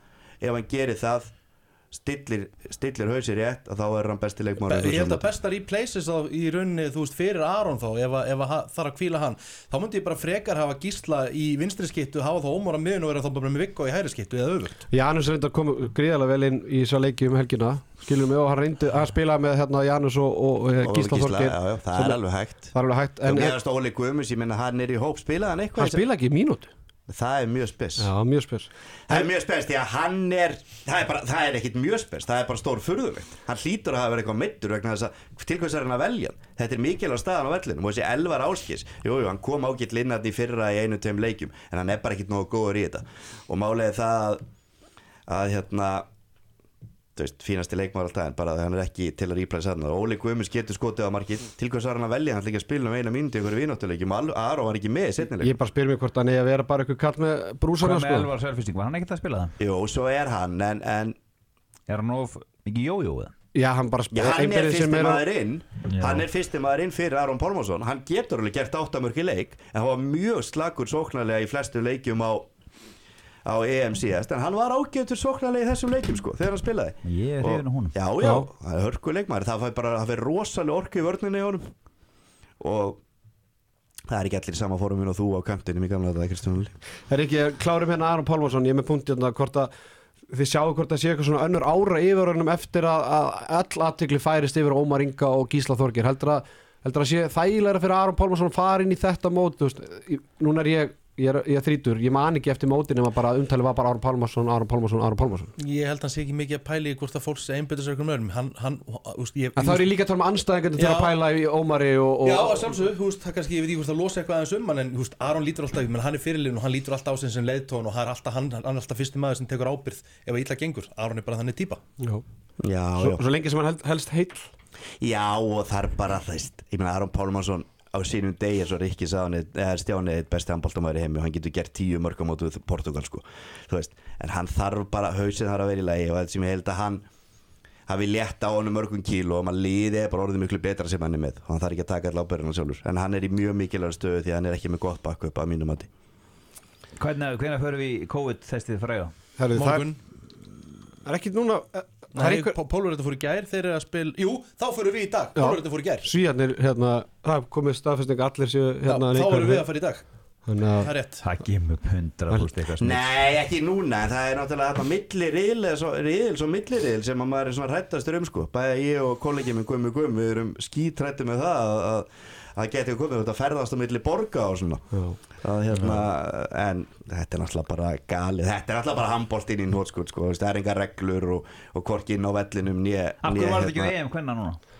Ef hann gerir það stillir, stillir hausi rétt að þá er hann besti leikmáður Be Ég held að besta replaces á, í rauninni, þú veist, fyrir Aron þá ef, að- ef að þarf að kvíla hann þá myndi ég bara frekar hafa gísla í vinstri skittu hafa þá ómóra miðun og vera þá bara með Viggo í hæri skittu eða öfugt. Janus reyndi að koma gríðarlega vel inn í þessa leiki um helgina Skilum við og hann reyndi að spila með hérna, Janus og, og, og Og Gísla já, það er alveg hægt. Það er alveg hægt En En, ég en veist Óli Guðmus, ég minna hann er í hóp spilaði hann eitthvað hann spila ekki í mínútu Það er mjög spes. Já, mjög spes. Það er mjög spes því að hann er Það er, bara, það er ekkit mjög spes, það er bara stór furðulegt. Hann hlýtur að hafa verið eitthvað meittur vegna þess að til hvers er hann að velja? Þetta er mikilvæg staðan á vellinum og þessi Elvar Áskis Jú, jú, hann kom ágill innarni í fyrra í einu tveim leikjum en hann er bara ekkit nógu góður í þetta. Og málega það að, að hérna veist, fínasti leikmaður alltaf en bara hann er ekki til að rýplæsa þarna Óli Guðmus getur skotið á markið. Til hvers var hann að velja? Hann ekki að spila um eina einhverju vináttuleikjum og Aron var ekki með í setnileik Ég bara spyr mér hvort hann er að vera bara eitthvað kall með brúsana Hvað með sko. Var hann ekkert að spila það? Jú, svo er hann en, en Er hann of mikið jójó eða? Já, hann bara já, hann er meira- maður inn Já. hann er fyrsti maður inn fyrir Aron Pálmarsson. Hann getur alveg gert áttamörk í leik en hann var mjög slagur sóknarlega í flestu leikjum á á EM síðast en hann var ágætur sóknarlega í þessum leikjum sko þegar hann spilaði. Ég er hrifin á honum. Já, já, það er hörku leikmaður Það fær bara, það fær rosalega orku í vörninni í honum. Og það er ekki allir í sama fóruminn og þú á kantinum í gamla þetta, Kristján Það er ekki, klárum hérna Aron Pálmarsson Ég er með punktið hérna hvort að Þið sjáu hvort það sé eitthvað svona önnur ára yfir honum eftir að, að all aðtikli færist yfir Ómar Inga og Gísla Þorgir heldur að, heldur að sé þægilega fyrir Aron Pálmarsson að fara inn í þetta mót veist, núna er ég ég er, ég er þrítur, ég man ekki eftir mótin nema bara umtalið var bara Aron Pálmarsson, Aron Pálmarsson, Aron Pálmarsson. Ég held hann sé ekki mikið að pæli hvort að fólk sé einbyttur sér einhvern öðrum Hann, hann, úst, ég, En þá er ég líka að tala um anstæðingarnir til að pæla í Ómari og, og Já, að veist, það kannski, ég veit ekki hvort það losa eitthvað aðeins um hann en veist, Aron lítur alltaf, menn hann er fyrirlin og hann lítur alltaf á sig sem leiðtón og hann er alltaf, hann, hann er alltaf fyrsti maður sem tekur ábyrð ef að illa gengur, Aron er bara þannig típa. Já. Já, Svo, já. svo lengi sem hann held, helst heill. Já, og það er bara þess Ég meina Aron Pálmarsson á sínum degi eins og Rikki sagði eða Stjáni er besti handbóltamæður í heimi og hann getur gert tíu mörgum mótu við Portugal sko. En hann þarf bara hausinn þarf að vera í lagi og þetta sem ég held að hann hafi létt á honum mörgum kíl og maður líði er bara orðið miklu betra sem hann er með og hann þarf ekki að taka allar ábyrðina sjálfur en hann er í mjög mikilvæg stöðu því að hann er ekki með gott bakkup að mínum mati Hvernig, hvernig förum við COVID-testið fræga? Herðu, það Morgun, er ekki núna einhver. Pólverþetta fór í gær, þeir eru að spila Jú, þá fyrir við í dag, Já. Pólveretta fór í gær Svíjarnir, hérna, það komið staðfesting að allir séu Já, hérna Þá neikvæðir. erum við að fara í dag, Þannig það að er rétt Það gemur upp 100% eitthvað snill. Nei, ekki núna, en það er náttúrulega þetta milli riðils og milli riðil sem að maður er svona hrættastur um sko Bæði ég og kollegi minn Gummi Gumm, við erum skítrætti með það að, að, að geti komið út að ferðast á milli borga og svona. Já. að, hérna, En þetta er náttúrulega bara galið, þetta er náttúrulega bara handbólt inn í nótskut sko, það er engar reglur og, og hvorki inn á vellinum né, Af né hverju var þetta ekki hérna, EM hvernig núna?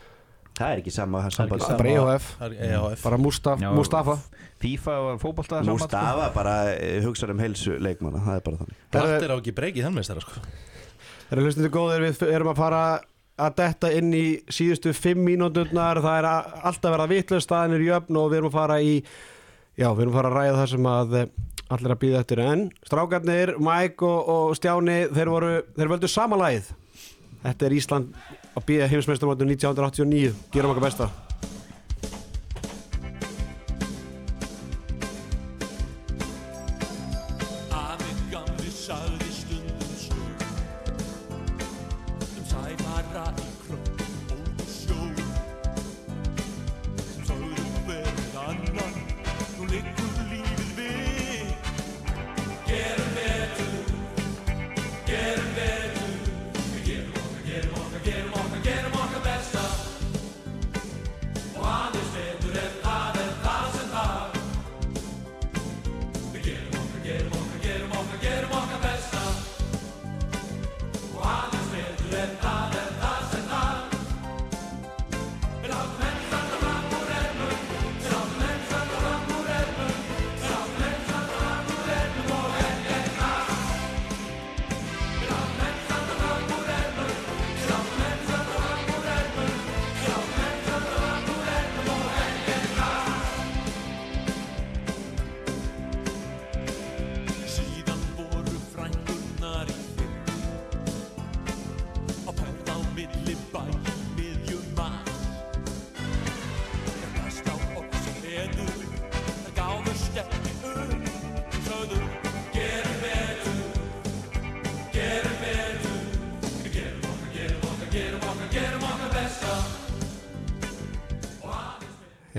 Það er ekki sama Það er bara EHF, Það er EHF bara Mustafa FIFA og samband, sko. Mustafa bara eh, hugsar um heilsu leikmanna, það er bara þannig. Blatt er á ekki breykið þann meistara sko. Það eru hlustandi góðir, við erum að fara að detta inn í síðustu fimm mínúturnar, það er að, alltaf verða vitlega staðinir jöfn og við erum að fara í já, við erum að fara að ræða það sem að eh, allir að býða eftir. En strákarnir, Mike og, og Stjáni þeir voru, þeir völdu sama lagið. Þetta er Ísland að býða heimsmeistarmótinu 1989, gerum okkar besta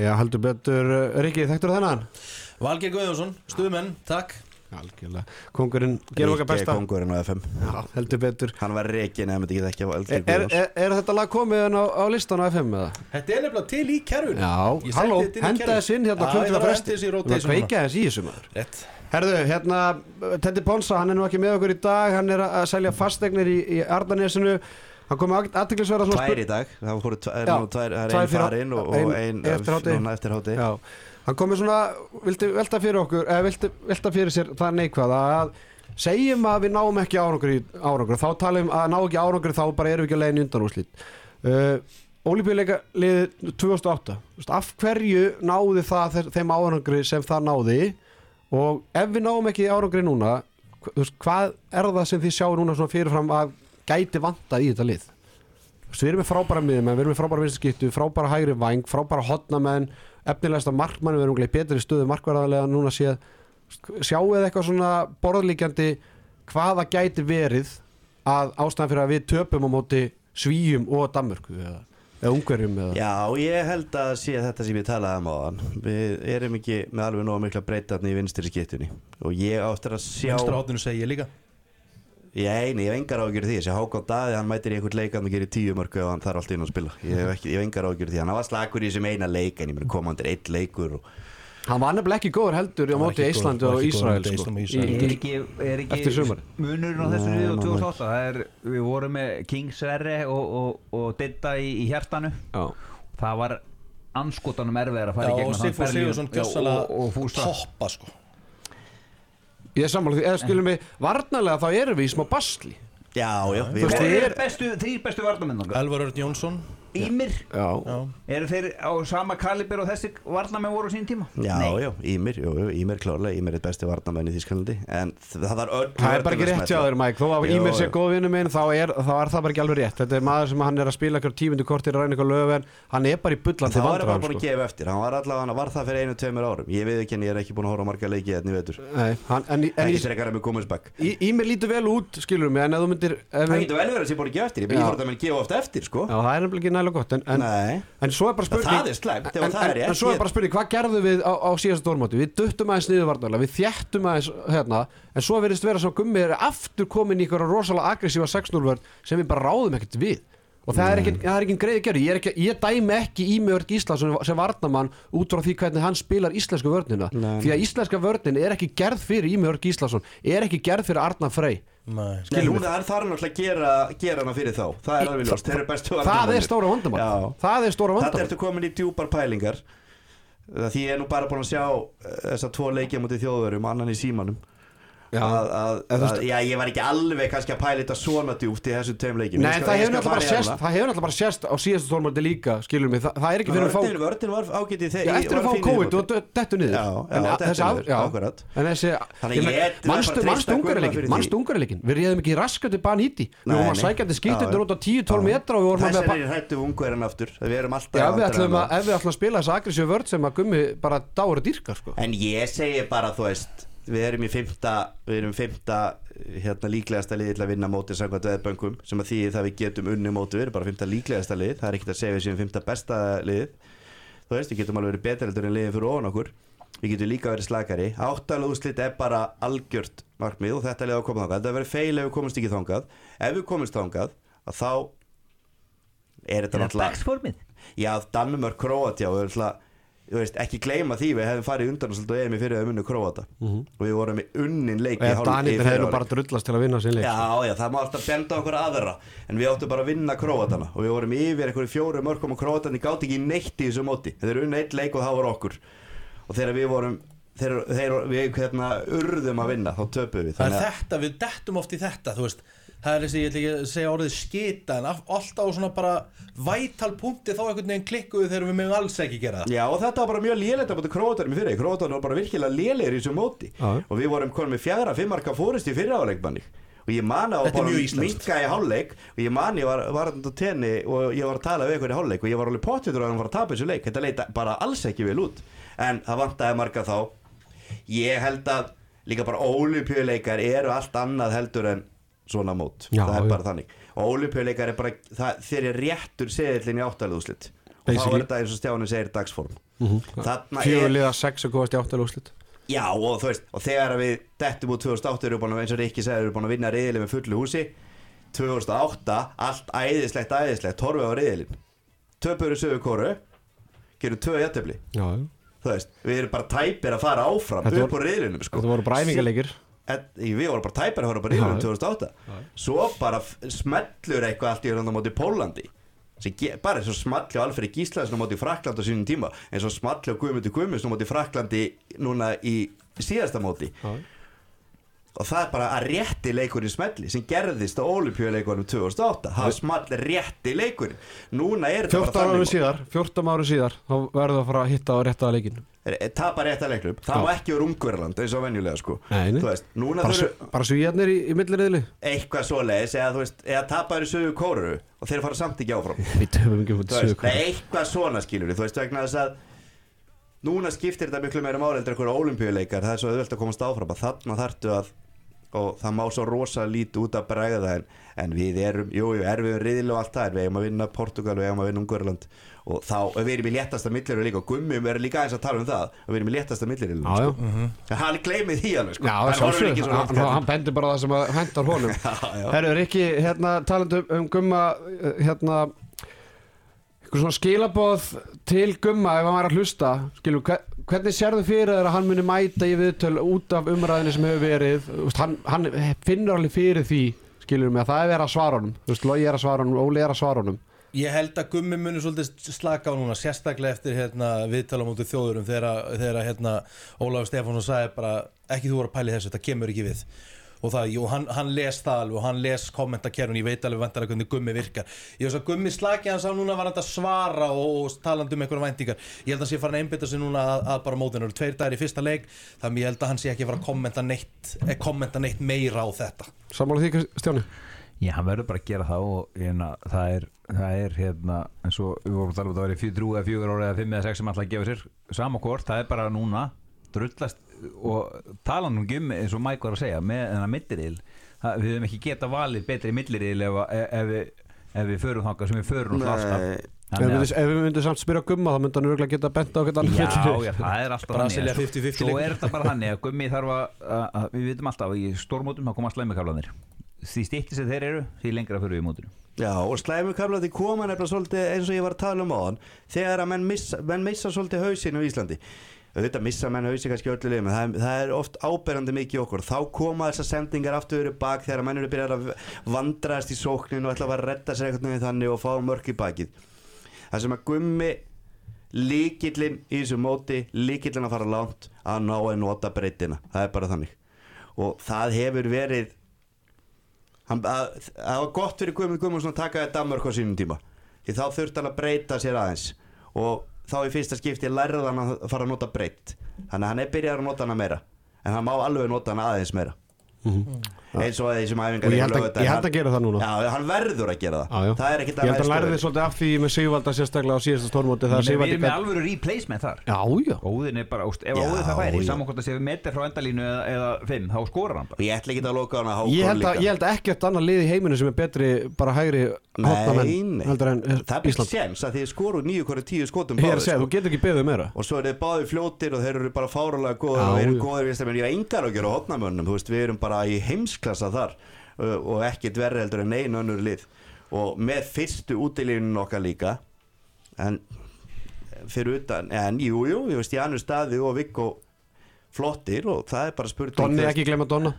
Já, heldur betur, Rikki, þekktur þennan? Valgeir Guðjónsson, stuðmenn, takk. Algjörlega, kongurinn, gerum okkar Rikki er besta. kóngurinn á FM Já, heldur betur. Hann var reikin eða myndi ekki þekkja Er, er, er, er þetta lag komið á, á listan á FM eða? Þetta er nefnilega til í kerfinu. Já, halló, þetta henda þess inn hérna var að fresti. henda þessu í Við rotation erum að kveika þess í þessu maður. Rétt. Herðu, hérna, Teddy Ponsa, hann er nú ekki með okkur í dag. Hann er að selja fastegnir í, í Ardanesinu Hann kom aðtiklisverða svona Tvær í dag, það voru tvær, Já, tvær, það tvær ein fyrir- farin og, ein og ein eftir hádegi. núna eftir hátti Já, hann kom með svona Vildi velta fyrir okkur Eða vildi velta fyrir sér það neikvæða Að segjum að við náum ekki árangur árangur þá talum að ná ekki árangur þá bara erum við ekki að leiðin undan úrslit. Uh, Olífíuleika liðið 2008 Þú veist, af hverju náði það þe- þeim árangri sem það náði? Og ef við náum ekki árangri núna hvað er það sem þið sjáu núna svona fyrirfram að gæti vantað í þetta lið. Við erum með frábæra miðumenn, við erum með frábæra vinstskiptu, frábæra hægri væng, frábæra hotnamenn, efnilegasta markmann, við erum gleið betri stöðu markvarðarlega núna séð. Sjáu þið eitthvað svona borðlíkjandi hvaða gæti verið að ástæðan fyrir að við töpum á móti svíjum og Danmörku eða, eða ungverjum eða... Já, ég held að sé þetta sem ég talaði um áðan. Við erum ekki með alveg nóg mikla breytarni í vinstri skiptunni. Og ég áttur að sjá ég líka Ég hef engar ágjör því. Þessi Hákon Daði, hann mætir í einhvern leik að hann gerir tíu mörgu og hann þarf alltaf inn að spila. Ég hef, ekki, ég hef engar ágjör því. Hann var slakur í þessum eina leik En ég meni koma hann til eitt leikur og... Hann var nefnilega ekki góður heldur á móti Íslandi var og Ísrael sko. Og Í-. Er ekki, er munurinn á þessu Nei, liðu nei, 2008 það er, við vorum með King Sverre og, og, og Didda í, í hjartanu. Já. það var anskotanum erfiðar að fara í og gegnum Sigfús Sigursson og, og fúsa. toppa sko Ég er sammála því, eða skilum við varnarlega þá erum við í smá basli Já, já, Þú veist, ég er bestu, þrýr bestu varnamennanga? Elvar Örn Jónsson Ímir Já, Já, Eru þeir á sama kaliber og þessi varnamenn voru á sín tíma? Já, Nei. já, Ímir, jú, jú, Ímir klárlega Ímir er besti varnamenn í Þísklandi En það var öll Það er bara ekki rétt hjá þér Mike, þó að Ímir sé góð vinnu minn þá er, þá er það bara ekki alveg rétt. Þetta er maður sem hann er að spila eitthvað tímundu kortir að ræna eitthvað löfen Hann er bara í bullandi Það var bara búin að sko. gefa eftir. Hann var allavega, hann var það fyrir einu, tveimur árum. Ég veit ekki en ég er ekki búin að horfa á marga leiki Þetta veitur Nei, hann, en, en, Ekki en frekar með Gómezbakk í, Ímir lítur vel út, skilur mig En ef þú myndir ef Það við, getur vel verið að sé búin að gefa eftir. Ég Nægilega gott En, en, en svo er bara spurning er en, það er en, svo er bara spurning, hvað gerðum við á, á síðast stórmóti? Við duttum aðeins niður varnarlega, við þjættum aðeins hérna, en svo verðist vera svo gummi er aftur komin í ykkur rosalega aggressífa 6-0 vörð sem við bara ráðum ekkert við og það er ekki, það er ekki greiði gerði ég, er ekki, ég dæmi ekki Ímjörg Íslandsson sem varnamann út frá því hvernig hann spilar íslensku vörnina. Nei. því að íslenska vörnin er ekki gerð fyrir Ímjörg Íslandsson er ekki gerð fyrir Arnar Frey. Nei. Hún er þar náttúrulega að gera, gera hana fyrir þá. Það er alveg ljóst, bestu það varnarmennir. er stóra vandamál. Já. það er stóra Þetta vandamál. ertu komin í djúpar pælingar. Það Því ég er nú bara búin að sjá eh, þessa tvo leikja mútið þjóðverum annan í símanum. Að, að, að, já, ég var ekki alveg kannski að pæla þetta svona djúpt í þessum tveim leikjum. Nei, það hefur náttúrulega bara sérst á síðastu stórmóti líka skilur mig, það, það er ekki fyrir að fá vörðin var ágætið þegar eftir að fá COVID og dettu niður. En þessi þessi ungarleikin Við réðum ekki raskat upp hann íti Við vorum að Já, skiltundur já. út á 10-12 metra og við vorum að Þess með er hættu ungverðin aftur Við alltaf við ef við ætlum að spila þessa aggressíu vörd sem að gummi bara dáur að dýrka sko. En ég segi bara, þú veist Við erum í fymta Við erum fymta hérna, líklegasta lið til að vinna mótið samkvæmt veðböngum sem að því það við getum unni mótið við erum bara fymta líklegasta lið það er ekkert að segja við séum fymta besta lið. Þú veist, við getum alveg verið betur en liðin fyrir ofan okkur. Við getum líka verið slakari. Áttalega úrslit er bara algjört markmið og þetta er leið að koma þangað. Þetta verður feil ef við komumst ekki þangað. Ef við komumst þangað að þá er þetta Er náttúrulega Já, erum veist, ekki gleyma því við hefðum farið undan og svolítið EM í fyrir að munna Kroata og við vorum í unnin leik í Ef Danir hefur hálfleik. bara drullast til að vinna sin leik sko. Já, já, það má alltaf benda okkur aðra. En við áttum bara að vinna Kroatana og við vorum yfir einhverju fjóru mörgum og Kroatani gátt ekki neitt í þessu móti. Þeir eru unni eitt leik og það voru okkur. Og þegar við vorum þeir, þeir, við hérna urðum að vinna þá töpuðum við. Það er þetta, við dettum oft í þetta þú veist, það er þessi, ég ætla ekki að segja orðið skita en af- alltaf á svona bara vætal punkti þá einhvern veginn klikkuðu þegar við mögum alls ekki gera það. Já og þetta var bara mjög lélegt á móti Króatanum í fyrir Króatanum var bara virkilega lélegir í þessu móti. Já. og við vorum konum með fjara, fimmarka fórist í fyrra áleikmanni og ég man að er bara minka í hálfleik. Og ég man ég var, var á tenni og ég var að tala við eitthvað í hálfleik. Og ég var alveg pottitur að hann var að tapa þessu leik. Þetta leita bara alls ekki vel út. En það vantaði marga þá. Ég held að líka bara ólupjöleikar eru allt annað heldur en svona mót. Já, það er já. bara þannig. Og ólupjöleikar er bara það, þeir eru réttur seðillin í áttalegðuslit og þá er þetta eins og Stjáni segir dagsform. Þarna er Fjögulega 6 og góðast í áttal úrslit Já og þú veist Og þegar við dettum úr 2008 erum við búin að eins og Rikki segir Erum búin að vinna riðilin með fullu húsi. 2008 Allt æðislegt æðislegt Horfið á riðilin Töpur í sögu kóru Gerum tvö jættefli. Þú veist Við erum bara tæpir að fara áfram Upp á riðilinum sko. Þetta voru En, við vorum bara tæpir að horfa bara riðilum Já. 2008 Svo bara smellur eitthvað allt í raun á Pólandi bara eins og smalli á Alfred Gíslaðsson á móti Frakland á sínum tíma. Eins og smalli á Guðmundur Guðmundsson á móti Fraklandi núna í síðasta móti. Já. Og það er bara að rétti leikurinn smelli sem gerðist á olimpíuleikunum 2008 það small rétti leikurinn. Núna er þetta 14 árum síðar 14 árum síðar þá verður það að fara að hitta á réttaða leikin tapa rétta leiknum, það Já. má ekki vera ungverland eins og venjulega sko. Nei, veist, bara, þurfu su- bara svíjarnir í, í milliriðli. Eitthvað svoleiðis eða þú veist, eða tapaður í sögu kóru og þeir fara samt ekki áfram. <laughs> Eitthvað svona skilur þú veist vegna þess að núna skiptir þetta miklu meira máli heldur einhverja olimpíuleikar það er svo auðvelt að komast áfram að þarna þarftu að og það má svo rosa lítið út að bregða en, en við erum, jú, jú, erum við riðilega allt það, við eigum að vinna Portugal við eigum að vinna Ungverland og þá, við erum í léttasta milliru líka og Gummi er líka eins að tala um það og við erum í léttasta milliru já. sko. hann gleymið því alveg sko. Já, hann ekki svona hann, hann bendir bara það sem hendar honum. <laughs> Herru, Rikki, hérna talandi um, um Gumma eh, hérna eitthvað svona skilaboð til Gumma ef hann var að hlusta skilur, hver, hvernig sérðu fyrir þér að hann muni mæta í viðtöl út af umræðinu sem hefur verið? Þú hann, hann finnur alveg fyrir því skilur mig að það er verið að svara honum. Þú veist, Logi er að svara honum, Óli er að svara honum. Ég held að gummi muni svolítið slaka á núna sérstaklega eftir hérna, viðtala mútið þjóðurum þegar, þegar hérna, Ólafur Stefánsson sagði bara ekki þú voru að pæli þessu, þetta kemur ekki við og það, jú, hann, hann les það alveg og hann les kommentakerfun, ég veit alveg vantar að hvernig gummi virkar. Ég veist að gummi slaki hans á núna var hann að svara og, og talandi um einhverjum væntingar. Ég held að hann sé farin að einbytta sig núna að, að bara mótinu. Eru tveir dagir í fyrsta leik þannig ég held að hann sé ekki fara að kommenta neitt, eh, kommenta neitt meira á þetta. Sammála því, Stjáni? Já, hann verður bara að gera það og hérna, það er, það er hérna, eins og við vorum að tala um að það væri fjö, drú eða fjögur ára eða fimm eða sex sem alltaf að gefa sér. Sama hvort, það er bara núna drullast og tala nú um eins og Mike var að segja með þennan milliril við höfum ekki geta valið betri milliril ef, ef, við, ef við förum þangað sem við förum alltaf. Nei. Ef við, ef við myndum samt spyrja Gumma þá myndi hann örgulega geta bent á hvernig Já, já, það er alltaf 50-50 Svo er þetta bara þannig að gummi þarf að, við vitum alltaf að í stórmótum þá koma slæmikaflanir því stýtti sem þeir eru, því lengra fyrir við í mótinu. Já, og slæmu kamlandi koma nefnilega svolítið eins og ég var að tala um á hann þegar að menn missa, menn missa svolítið hausinn á Íslandi auðvitað missa menn hausinn kannski öllu liðum það, það er oft áberandi mikið okkur. Þá koma þessar sendingar aftur yfir bak þegar menn eru byrjað að vandraðast í sóknin og ætla að fara að redda sér eitthvað þannig og fá mörk í bakið. Það sem að gummi líkillinn í þessu móti líkillinn að fara langt að ná að nota breytina. Það er bara þannig. Og það hefur verið að, að, það var gott fyrir Guðmund Guðmundsson að taka þetta Danmörk á sínum tíma. Því þá þurfti hann að breyta sér aðeins. Og þá í fyrsta skipti lærði hann að fara að nota breytt þannig að hann er byrjar að nota hana meira. En hann má alveg nota hana aðeins meira eins og því sem æfingar Og ég held að- ég held að gera það núna. já, hann verður að gera það. Já, já. það er Ég held að hann lærði svolítið af því með Sigvalda sérstaklega á síðasta stórmóti Við erum með gat- alvöru replacement þar. Óðin er bara, úst, ef óðin það færi já. saman hvort að séu metri frá endalínu eða, eða fimm, þá skorar hann bara. Ég ætla ekki að loka hann að að, ég held að ekkert annað lið í heiminu sem er betri bara hægri en það er Ísland. séns að því skoru nýju hverju tíu skotum Ég er að báðir, segja, sko. þú getur ekki beðið um meira. Og svo er þið báði fljótir og þeir eru bara fáralega góður Að heimsklassa þar uh, og ekkert verri heldur en einu önnur lið. Og með fyrstu útilínun okkar líka en fyrir utan, en jú jú ég veist Janus Staði og Viggo flottir og það er bara spurning Donni ekki glemma Donna.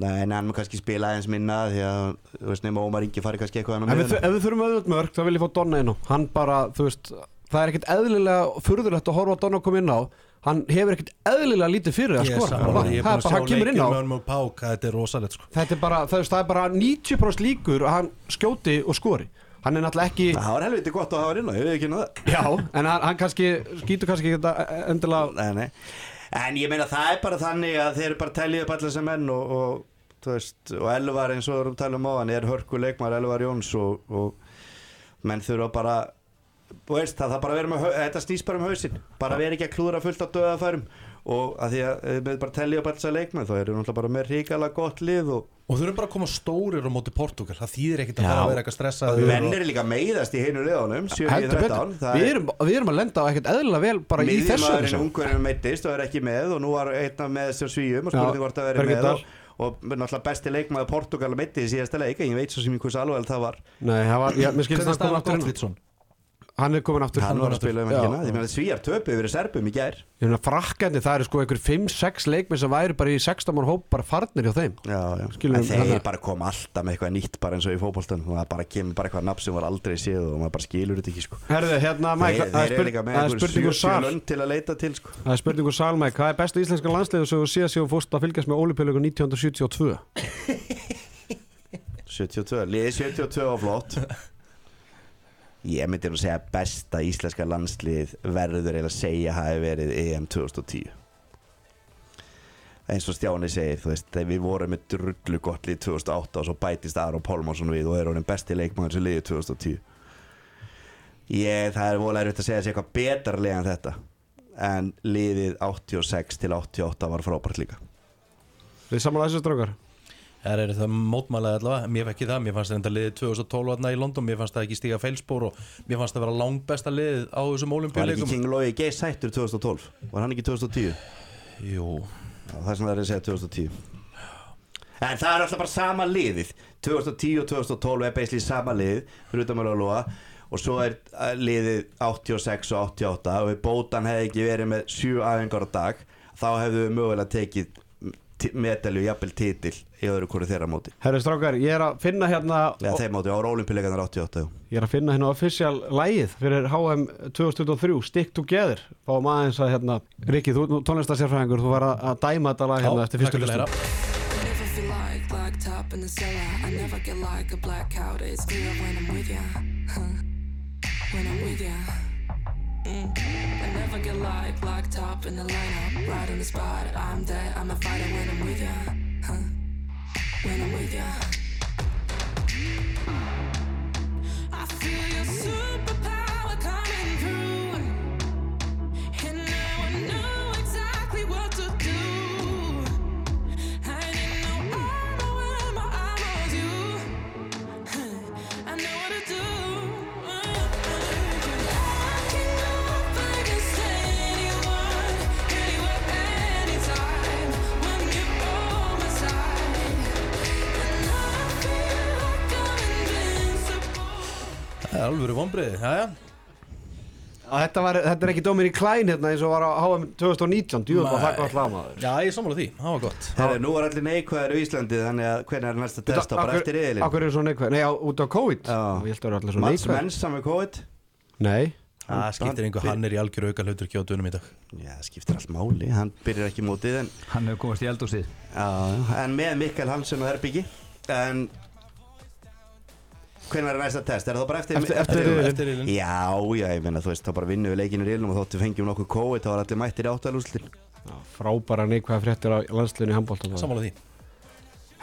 Nei, en hann má kannski spila aðeins minna því að, þú veist, nema Ómar Ingi fari kannski eitthvað Ef við, við þurfum auðvitað mörg þá vil ég fá Donna inn á. Hann bara, þú veist Það er ekkert eðlilega furðulegt að horfa Donna koma inn á Hann hefur ekkert eðlilega lítið fyrir að skora Það er bara, hann kemur inn á Pák, þetta er rosalegt sko. Þetta er bara, það, er bara 90% líkur að hann skjóti og skori. Hann er náttúrulega ekki Það var helviti gott að hafa inn á, ég veit ekki það. Já, en hann, hann kannski skýtur kannski ekki þetta endilega nei, nei. En ég meina það er bara þannig að þeir eru bara að tellja upp allir sem menn og, og, þú veist, og Elvar eins og við erum að tala um á hann er hörku leikmar Elvar Jóns og, og menn þurfa bara þú veist það, það bara að vera með þetta snýst bara um hausinn. Bara vera ekki að klúra fullt á döðafærum og að því að við bara tellja upp allir þessar leikmenn þá eru náttúrulega bara með ríkala gott lið og Og þau eru bara að koma stórir á móti Portugal Það þýðir ekkert að Já. fara að vera eitthvað stressað menn eru líka meiðast í heinu liðanum 7-13 Heldur betur, við erum, við erum að lenda á ekkert eðlilega vel bara í þessu miðjumæðurinn þessu. ungverðin meittist og er ekki með og nú var einn af með þessum svíum og Já, spurning hvort að vera með og, og náttúrulega besti leikmaður Portugal meitti í síðasta leik en ég veit svo sem ég hvers alveg það var. Nei, það var, já, Hann er komin aftur Hann var að spila um ekki Því með svíjar töpu yfir serbum í gær. Ég meina frakkandi, það eru sko einhver 5-6 leikmið sem væri bara í 16 mann hóp bara farnir hjá þeim. Já, já. Skilur En þeir að- bara kom alltaf með eitthvað nýtt bara eins og í fótboltan og það bara kemur bara eitthvað nafn sem var aldrei séð og maður bara skilur þetta ekki sko. Herðu, hérna, Mike, Þeir, er eru líka með það er einhver spurningur sal. sjölönd til að leita til sko. Það er spurningur sal, Mike, hvað er besta íslenska landslið sem þú síðast séu fórst að fylgjast með Olympiuleikum 1972 72, liðið 72 var flott Ég myndi nú segja að besta íslenska landslið verður að segja hafi verið EM 2010 eins og Stjáni segir þú veist, þegar við vorum með drullu gott lið 2008 og svo bætist Aron Pálmarsson við og er honum besti leikmaður sem liðið 2010 ég, það er vola erfitt að segja sér eitthvað lið en þetta en liðið 86 til 88 var frábært líka. Við samanlega þessu strákar Það er það mótmælega allavega, mér fekk ekki það, mér fannst þetta liðið 2012 aðna í London, mér fannst það ekki stíga feilspor og mér fannst það vera langbesta liðið á þessum Var ekki olimpíuleikum. King Logi Geis sættur 2012? Var hann ekki 2010? Jú, það er sem það er að segja 2010 En það er alltaf bara sama liðið. 2010 og 2012 er basically sama lið fyrir utan að lofa og svo er uh, liðið 86 og 88 og bótan hefði ekki verið með 7 aðengar á dag þá hefðu við mögulega tekið medalju, jafnvel titil í öðru hverju þeirra móti Herðu strákar, ég er að finna hérna eða þeim móti á ólimpileganar 88 já. Ég er að finna hérna official lægið fyrir HM 2023, Stick Together Fáum aðeins að hérna Rikki, þú tónlistasérfræðingur, þú var að, að dæma þetta lag hérna eftir fyrstu takk fyrir listum að I never feel like black top in the cellar. I never get like a black cow. It's clear when I'm with ya. Huh. When I'm with ya. Mm. I never get like black top in the lineup. Right on the spot. I'm there. I'm a fighter when I'm with ya. Huh. When I'm with ya. I feel your superpower er alvöru vonbreiði, já já. Þetta, var, þetta er ekki Dominik Klein hérna eins og var á HM 2019 Djúður var það gott lag maður. Já, ég sammála því, það var gott. Herri, nú er allir neikvæðar í Íslandi þannig að hvernig er næsta testa bara eftir yðilin Akkur er svo neikvæð, nei á, út á COVID. Mats Mensa með COVID? Nei, Það skiptir einhver, hann er í algjöru auka hlutur kjóðunum í dag. Já, það skiptir allt máli, hann byrjar ekki mótið en, Hann hefur komast í eldhúsið. Já, en með Mikael Hansen og Herbyggi En Hvernig er næsta test? Er það bara eftir Eftir- eftir- Eftir, eftir riðilinn. Já, já, ég meina þú veist, þá bara vinnum við leikinu í rílnum og þóttu fengjum nokkuð COVID þá var allir mættir í áttalústin frábæra neikvæða fréttir á landsliðinu í handbóltan Sammála því.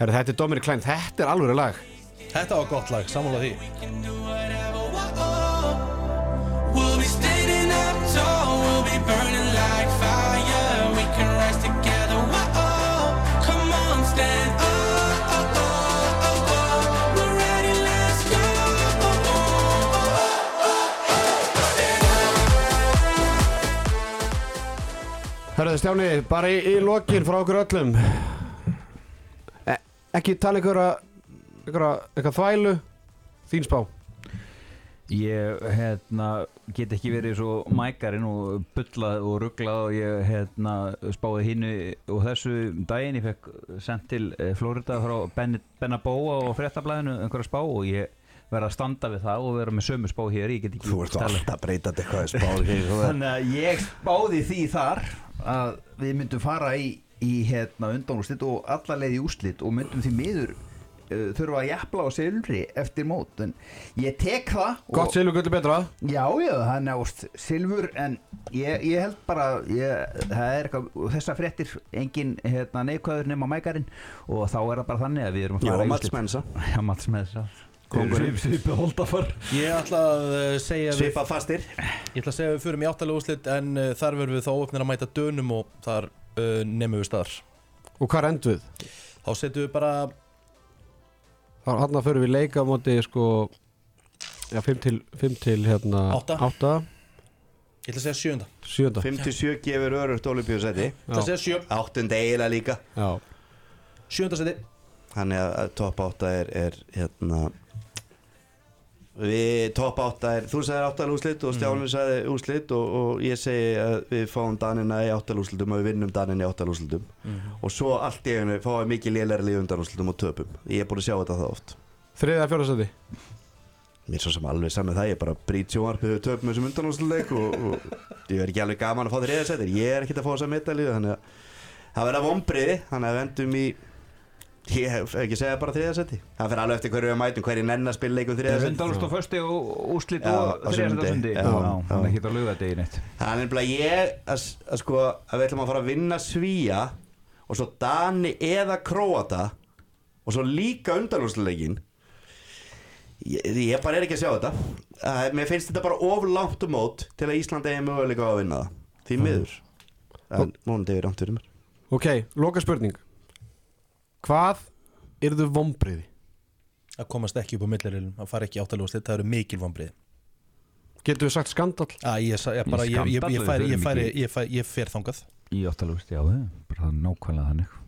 Herru, þetta er Dominik Klein, þetta er alveg lag Þetta var gott lag, sammála því. We'll be standing up tall, we'll be burning Herru, Stjáni, bara í, í lokin frá okkur öllum. E Ekki tala ykkur að eitthvað þvælu. Þín spá. Ég hérna, get ekki verið svo mækarinn og bullað og rugglað og ég hérna, spáði hinnu og þessu daginn. Ég fekk sendt til eh, Florida frá Ben, Benabóa og fréttablaðinu einhverja spá og ég verða að standa við það og vera með sömu spá hér. Ég get ekki Þú ert alltaf breytandi eitthvað spál <laughs> Þannig að ég spáði því þar að við myndum fara í, í hérna undanúrslit og alla leið í úrslit og myndum því miður uh, þurfa að jafla á silfri eftir mót. En ég tek það og- Gott silur gullu betra. Já, já, það er nást silfur en ég, ég held bara ég, það er eitthvað, þessa fréttir engin hérna, neikvæður nema mækarinn og þá er það bara þannig að við erum að Já, fara í Mats úrslit. Mensa. <laughs> Já, Mats Mensa Svipið holdafar Ég ætla að uh, segja við, Svipað fastir ég ætla að segja við fyrir mig áttalega úrslit en uh, þar verðum við þá opnir að mæta dönum og þar uh, nemum við staðar. Og hvað endur við? Þá setjum við bara, hann að fyrir við leika á móti sko Já, 5 til, fimm til hérna Átta. 8 ég ætla að segja sjönda. 7 57 gefur örugt olíbíusæti Ég ætla að segja sjö, Áttund eiginlega líka Já, sjönda seti. Þannig að, að top 8 er, er hérna Við topp átta er, þú sagðir áttal úslit og Stjáni sagði úslit og, og ég segi að við fáum Danina í áttal úslitum og við vinnum Danina í áttal úslitum og svo allt í einu fáum við mikið lélæri lið undan úslitum og töpum. Ég er búin að sjá þetta það oft. Þriðja fjórðarsæti? Mér er svo sem alveg saman það, ég er bara brýt sjónvarpið við töpum þessum undan úslileik og, og ég verð ekki alveg gaman að fá þriða sætir ég er ekkert að fá þessa metalíu þannig að það verða vombriði þannig að við endum í ég hef ekki segja bara þriða sæti það fyrir alveg eftir hverju við mætum hverju nenn að spila leikum þriða sæti Sundalust og fösti og úslit Já, og hann já. er ekki að lauga degi neitt. Það er nefnilega ég að, að sko að við ætlum að fara að vinna svíja og svo Dani eða Króata og svo líka undanúrsleikin ég, ég bara er ekki að sjá þetta. Uh, mér finnst þetta bara of langt um mót til að Ísland eigi möguleika á að vinna það. Því miður. En mónandi er rámt fyrir mér. Ok, loka spurning Hvað yrðu vombriði? að komast ekki upp á millirilum að fara ekki áttalúslit, það eru mikil vombrið Getur við sagt skandal? að ég, ég, bara, ég, ég, ég, færi, ég, færi, færi, ég fer þangað Í áttalust, já, bara það er nákvæmlega þannig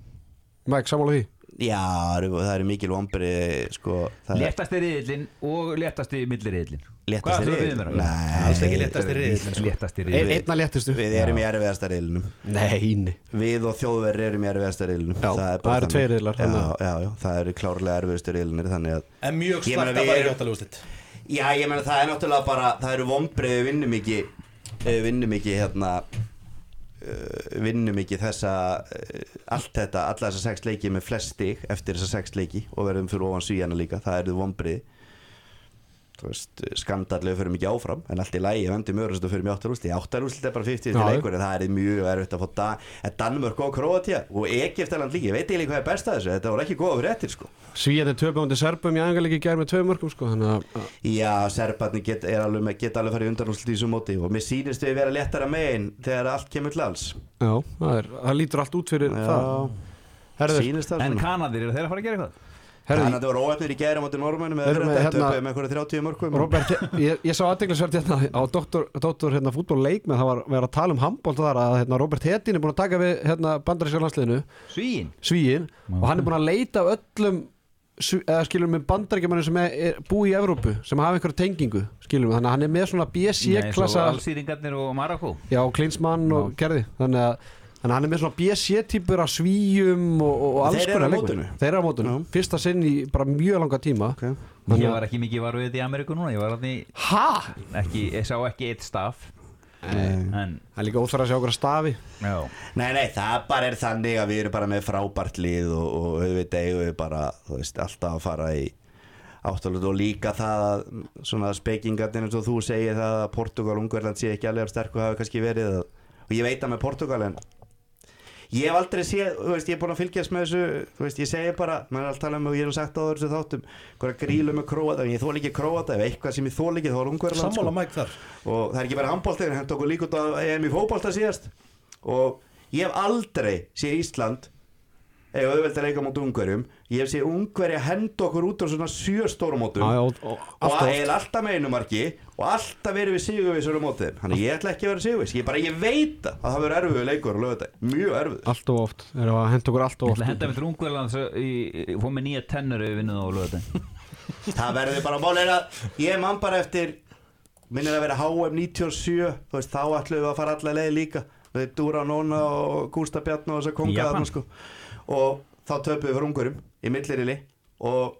Mike, sammála því? Já, það eru, eru mikil vombri sko, það er riðillin og léttasti milliriðillin léttasti Við riðill? að vera? Nei, Alls ekki. Léttasti E riðillin einna léttistu Við erum í erfiðasta riðlinum. Nei, nei Við og þjóðverri erum í erfiðasta riðlinum. Já, bara það eru tveir riðlar, já, þannig já, já, það eru klárlega erfiðastu að en mjög slagt að við í erum- áttalúslit Já, ég meina það er náttúrulega bara Það eru vombrið við vinnum ekki eh, Við vinnum ekki hérna uh, Vinnum ekki þessa uh, Allt þetta, alla þessa sex leiki Með flest stig eftir þessa sex leiki Og verðum fyrir ofan svíjana líka, það eru vombrið Skandallega fyrir mikið áfram En allt í lægi, vendum öðrust og fyrir mjög áttarúsli Áttarúsli er bara 50 Já, til leikur En það er mjög erfitt að fá da En Danmörk og Kroatia og Egyptaland líka Ég veit ekki hvað er best að þessu, þetta voru ekki góða fyrir eftir sko Svíjandi töpum undir Serbum í angalegi gær með tvö mörgum sko Þannig að Já, Serbarni get, er alveg, geta alveg farið undanúslit í þessu móti og mér sýnist við vera léttara megin þegar allt kemur til alls. Já, það, er, það lítur allt út fyrir það. Sýnist það En svona. Kanadir, eru þeir að fara að gera eitthvað? Herðu Þannig að það voru óöfnir í gæri á móti með þetta hérna- með einhverja 30 mörgum Robert, ég, ég sá aðdeglisverð hérna á doktor, doktor hérna, fútbolleik með það var verið að tala um handbólt þar að hérna, Robert Hedin er búin að taka við hérna, bandaríska landsliðinu, Svíin Svíin og hann er búin að leita af öllum skilum við bandaríkjamanni sem er, er búi í Evrópu sem hafa einhverja tengingu skilum við, þannig að hann er með svona BC-klassa Allsýringarnir og Marokko já, Klinsmann og gerði. Þannig að Þannig að hann er með svona BC-típur af svíjum og, og alls konar mótinu? Þeir eru á mótinu, Já. fyrsta sinn í bara mjög langa tíma okay. Ég að- var ekki mikið varuð í Ameríku núna Ég var hann í Ha? ekki, Ég sá ekki eitt staf. En, Það er líka óþæra að sjá okkur að stafi já Nei, nei, það bara er þannig að við erum bara með frábært lið og, og auðvitað eigum við bara, þú veist, alltaf að fara í áttalut og líka það að svona spekingarnir eins og þú segir það að Portugal, Ungverland sé ekki alveg sterk og hafa kannski verið að, og ég veit að með Portugal en ég hef aldrei séð, þú veist, ég er búin að fylgjast með þessu, þú veist, ég segi bara maður er alltaf talað um og ég hef sagt á þessu þáttum hverja grílu með króata, en ég þól ekki króata ef eitthvað sem ég þól ekki þá er mæk þar. Og það er ekki bara handbóltegin hendur okkur líka út af EM í fótbolta síðast. Og ég hef aldrei séð Ísland eða auðvelt að leika mot ungverjum. Ég hef séð ungverja henda okkur út á svona sjö stórumótum Já, já, og, og- og- og alltaf er alltaf með einu marki og alltaf verið við sigurvísur á mótið. Þannig ég ætla ekki að vera sigurvís ég, bara, ég veit það að það verður erfiðu leikur á lögutæg mjög erfiður. Allt og oft, þeir eru að henda okkur allt Ég og oft henda mig til Ungverland Fóð með nýja tennur ef við vinnum það á lögðin <laughs> það verður bara mál er að ég man bara eftir minnir að vera HM 97 þú veist, þá ætlum við að fara alla leið líka. Við Dúra Nóna og Gústa Bjarn og þess að konga Japan. þarna sko og þá töpuðum við fyrir ungurum í millirili og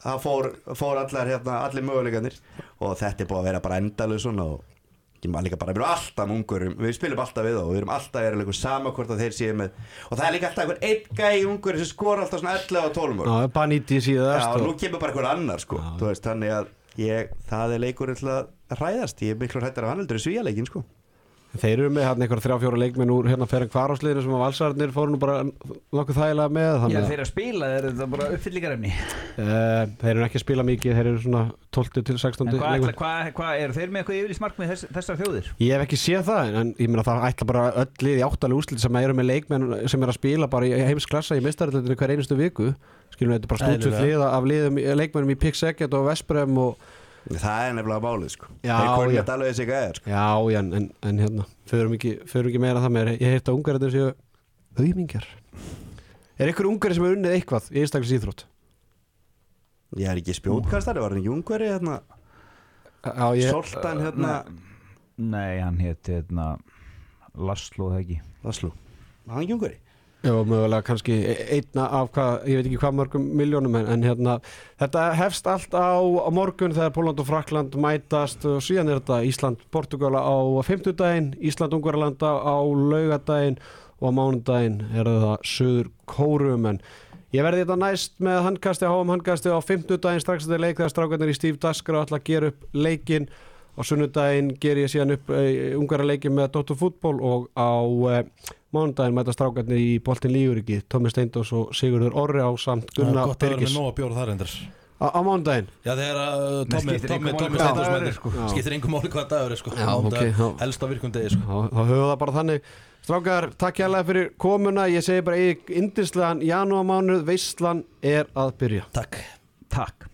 það fór, fór allar hérna, allir möguleikanir og þetta er búið að vera bara endalus og líka bara, við erum alltaf ungurum við spilum alltaf við þá, við erum alltaf erum sama hvort að þeir séu með og það er líka alltaf einhver einn gæi ungur sem skor alltaf svona 11 og 12 mörg Já, Baníti Já, síðast og nú og, kemur bara einhver annar sko veist, þannig að ég, það er leikur til að hræðast, ég er miklu hrættar af hann heldur í svíjaleikin sko Þeir eru með hérna einhver þrjá fjóra leikmenn úr hérna fyrir kvarásliðinu sem að valsararnir fóru nú bara nokkuð þægilega með Já, þannig að þeir að spila er þetta bara uppfyllingarefni uh, þeir eru ekki að spila mikið, þeir eru svona 12 til 16 En hvað hva, hva, eru þeir með eitthvað yfirlýst markmið þess, þessar þjóðir? Ég hef ekki séð það, en ég meina það ætla bara öll lið í áttalega úslit sem eru með leikmenn sem er að spila bara í heimsklassa í mistaröldinu hver einustu viku skilum við þetta er bara stútsu Eðlilega. hlið af liðum, leikmennum í Pick Segget og Vesprem og Það er nefnilega málið sko. Já, Þeir kunni já. þetta alveg þessi gæðar sko. Já, já, en, en, en hérna förum ekki, förum ekki meira það með. Ég heirt að ungar þetta séu auðmingjar. Er ykkur ungari sem er unnið eitthvað í einstaklega íþrótt? Ég er ekki spjótkastari, var hann ekki ungveri hérna? Já, ég, Soltan hérna? Nei, hann hétt hérna, Laslo það ekki. Laslo Hann ekki ungari Já, mögulega kannski einna af hvað, ég veit ekki hvað mörgum miljónum en, en hérna, þetta hefst allt á, á morgun þegar Póland og Frakland mætast og síðan er þetta Ísland, Portugala á fimmtudaginn, Ísland, Ungarlanda á laugadaginn og á mánudaginn er það Suður Kórum en ég verði þetta næst með handkasti, háum handkasti á fimmtudaginn strax þetta leik þegar strákarnir í Steve Daskra ætla að gera upp leikin á sunnudaginn ger ég síðan upp e, ungarleikin með Dóttur fútból og á e, mánudaginn mæta strákarnir í Boltin Líguríki, Tómi Steindós og Sigurður Orri á samt Það er Gunnar gott að vera með Birgis. nóga bjór þar endur á, á mánudaginn? Já þegar að uh, máli Steindós hvaða dagur mætir. er, sko. Skiptir einhver máli hvað dagur er sko. Já, Mánudag ok, já. Helst á virkum degi sko. Þá, þá höfum við það bara þannig. Strákar, takk hérlega fyrir komuna. Ég segi bara í indislegan janúarmánuð. Veistlan er að byrja. Takk. Takk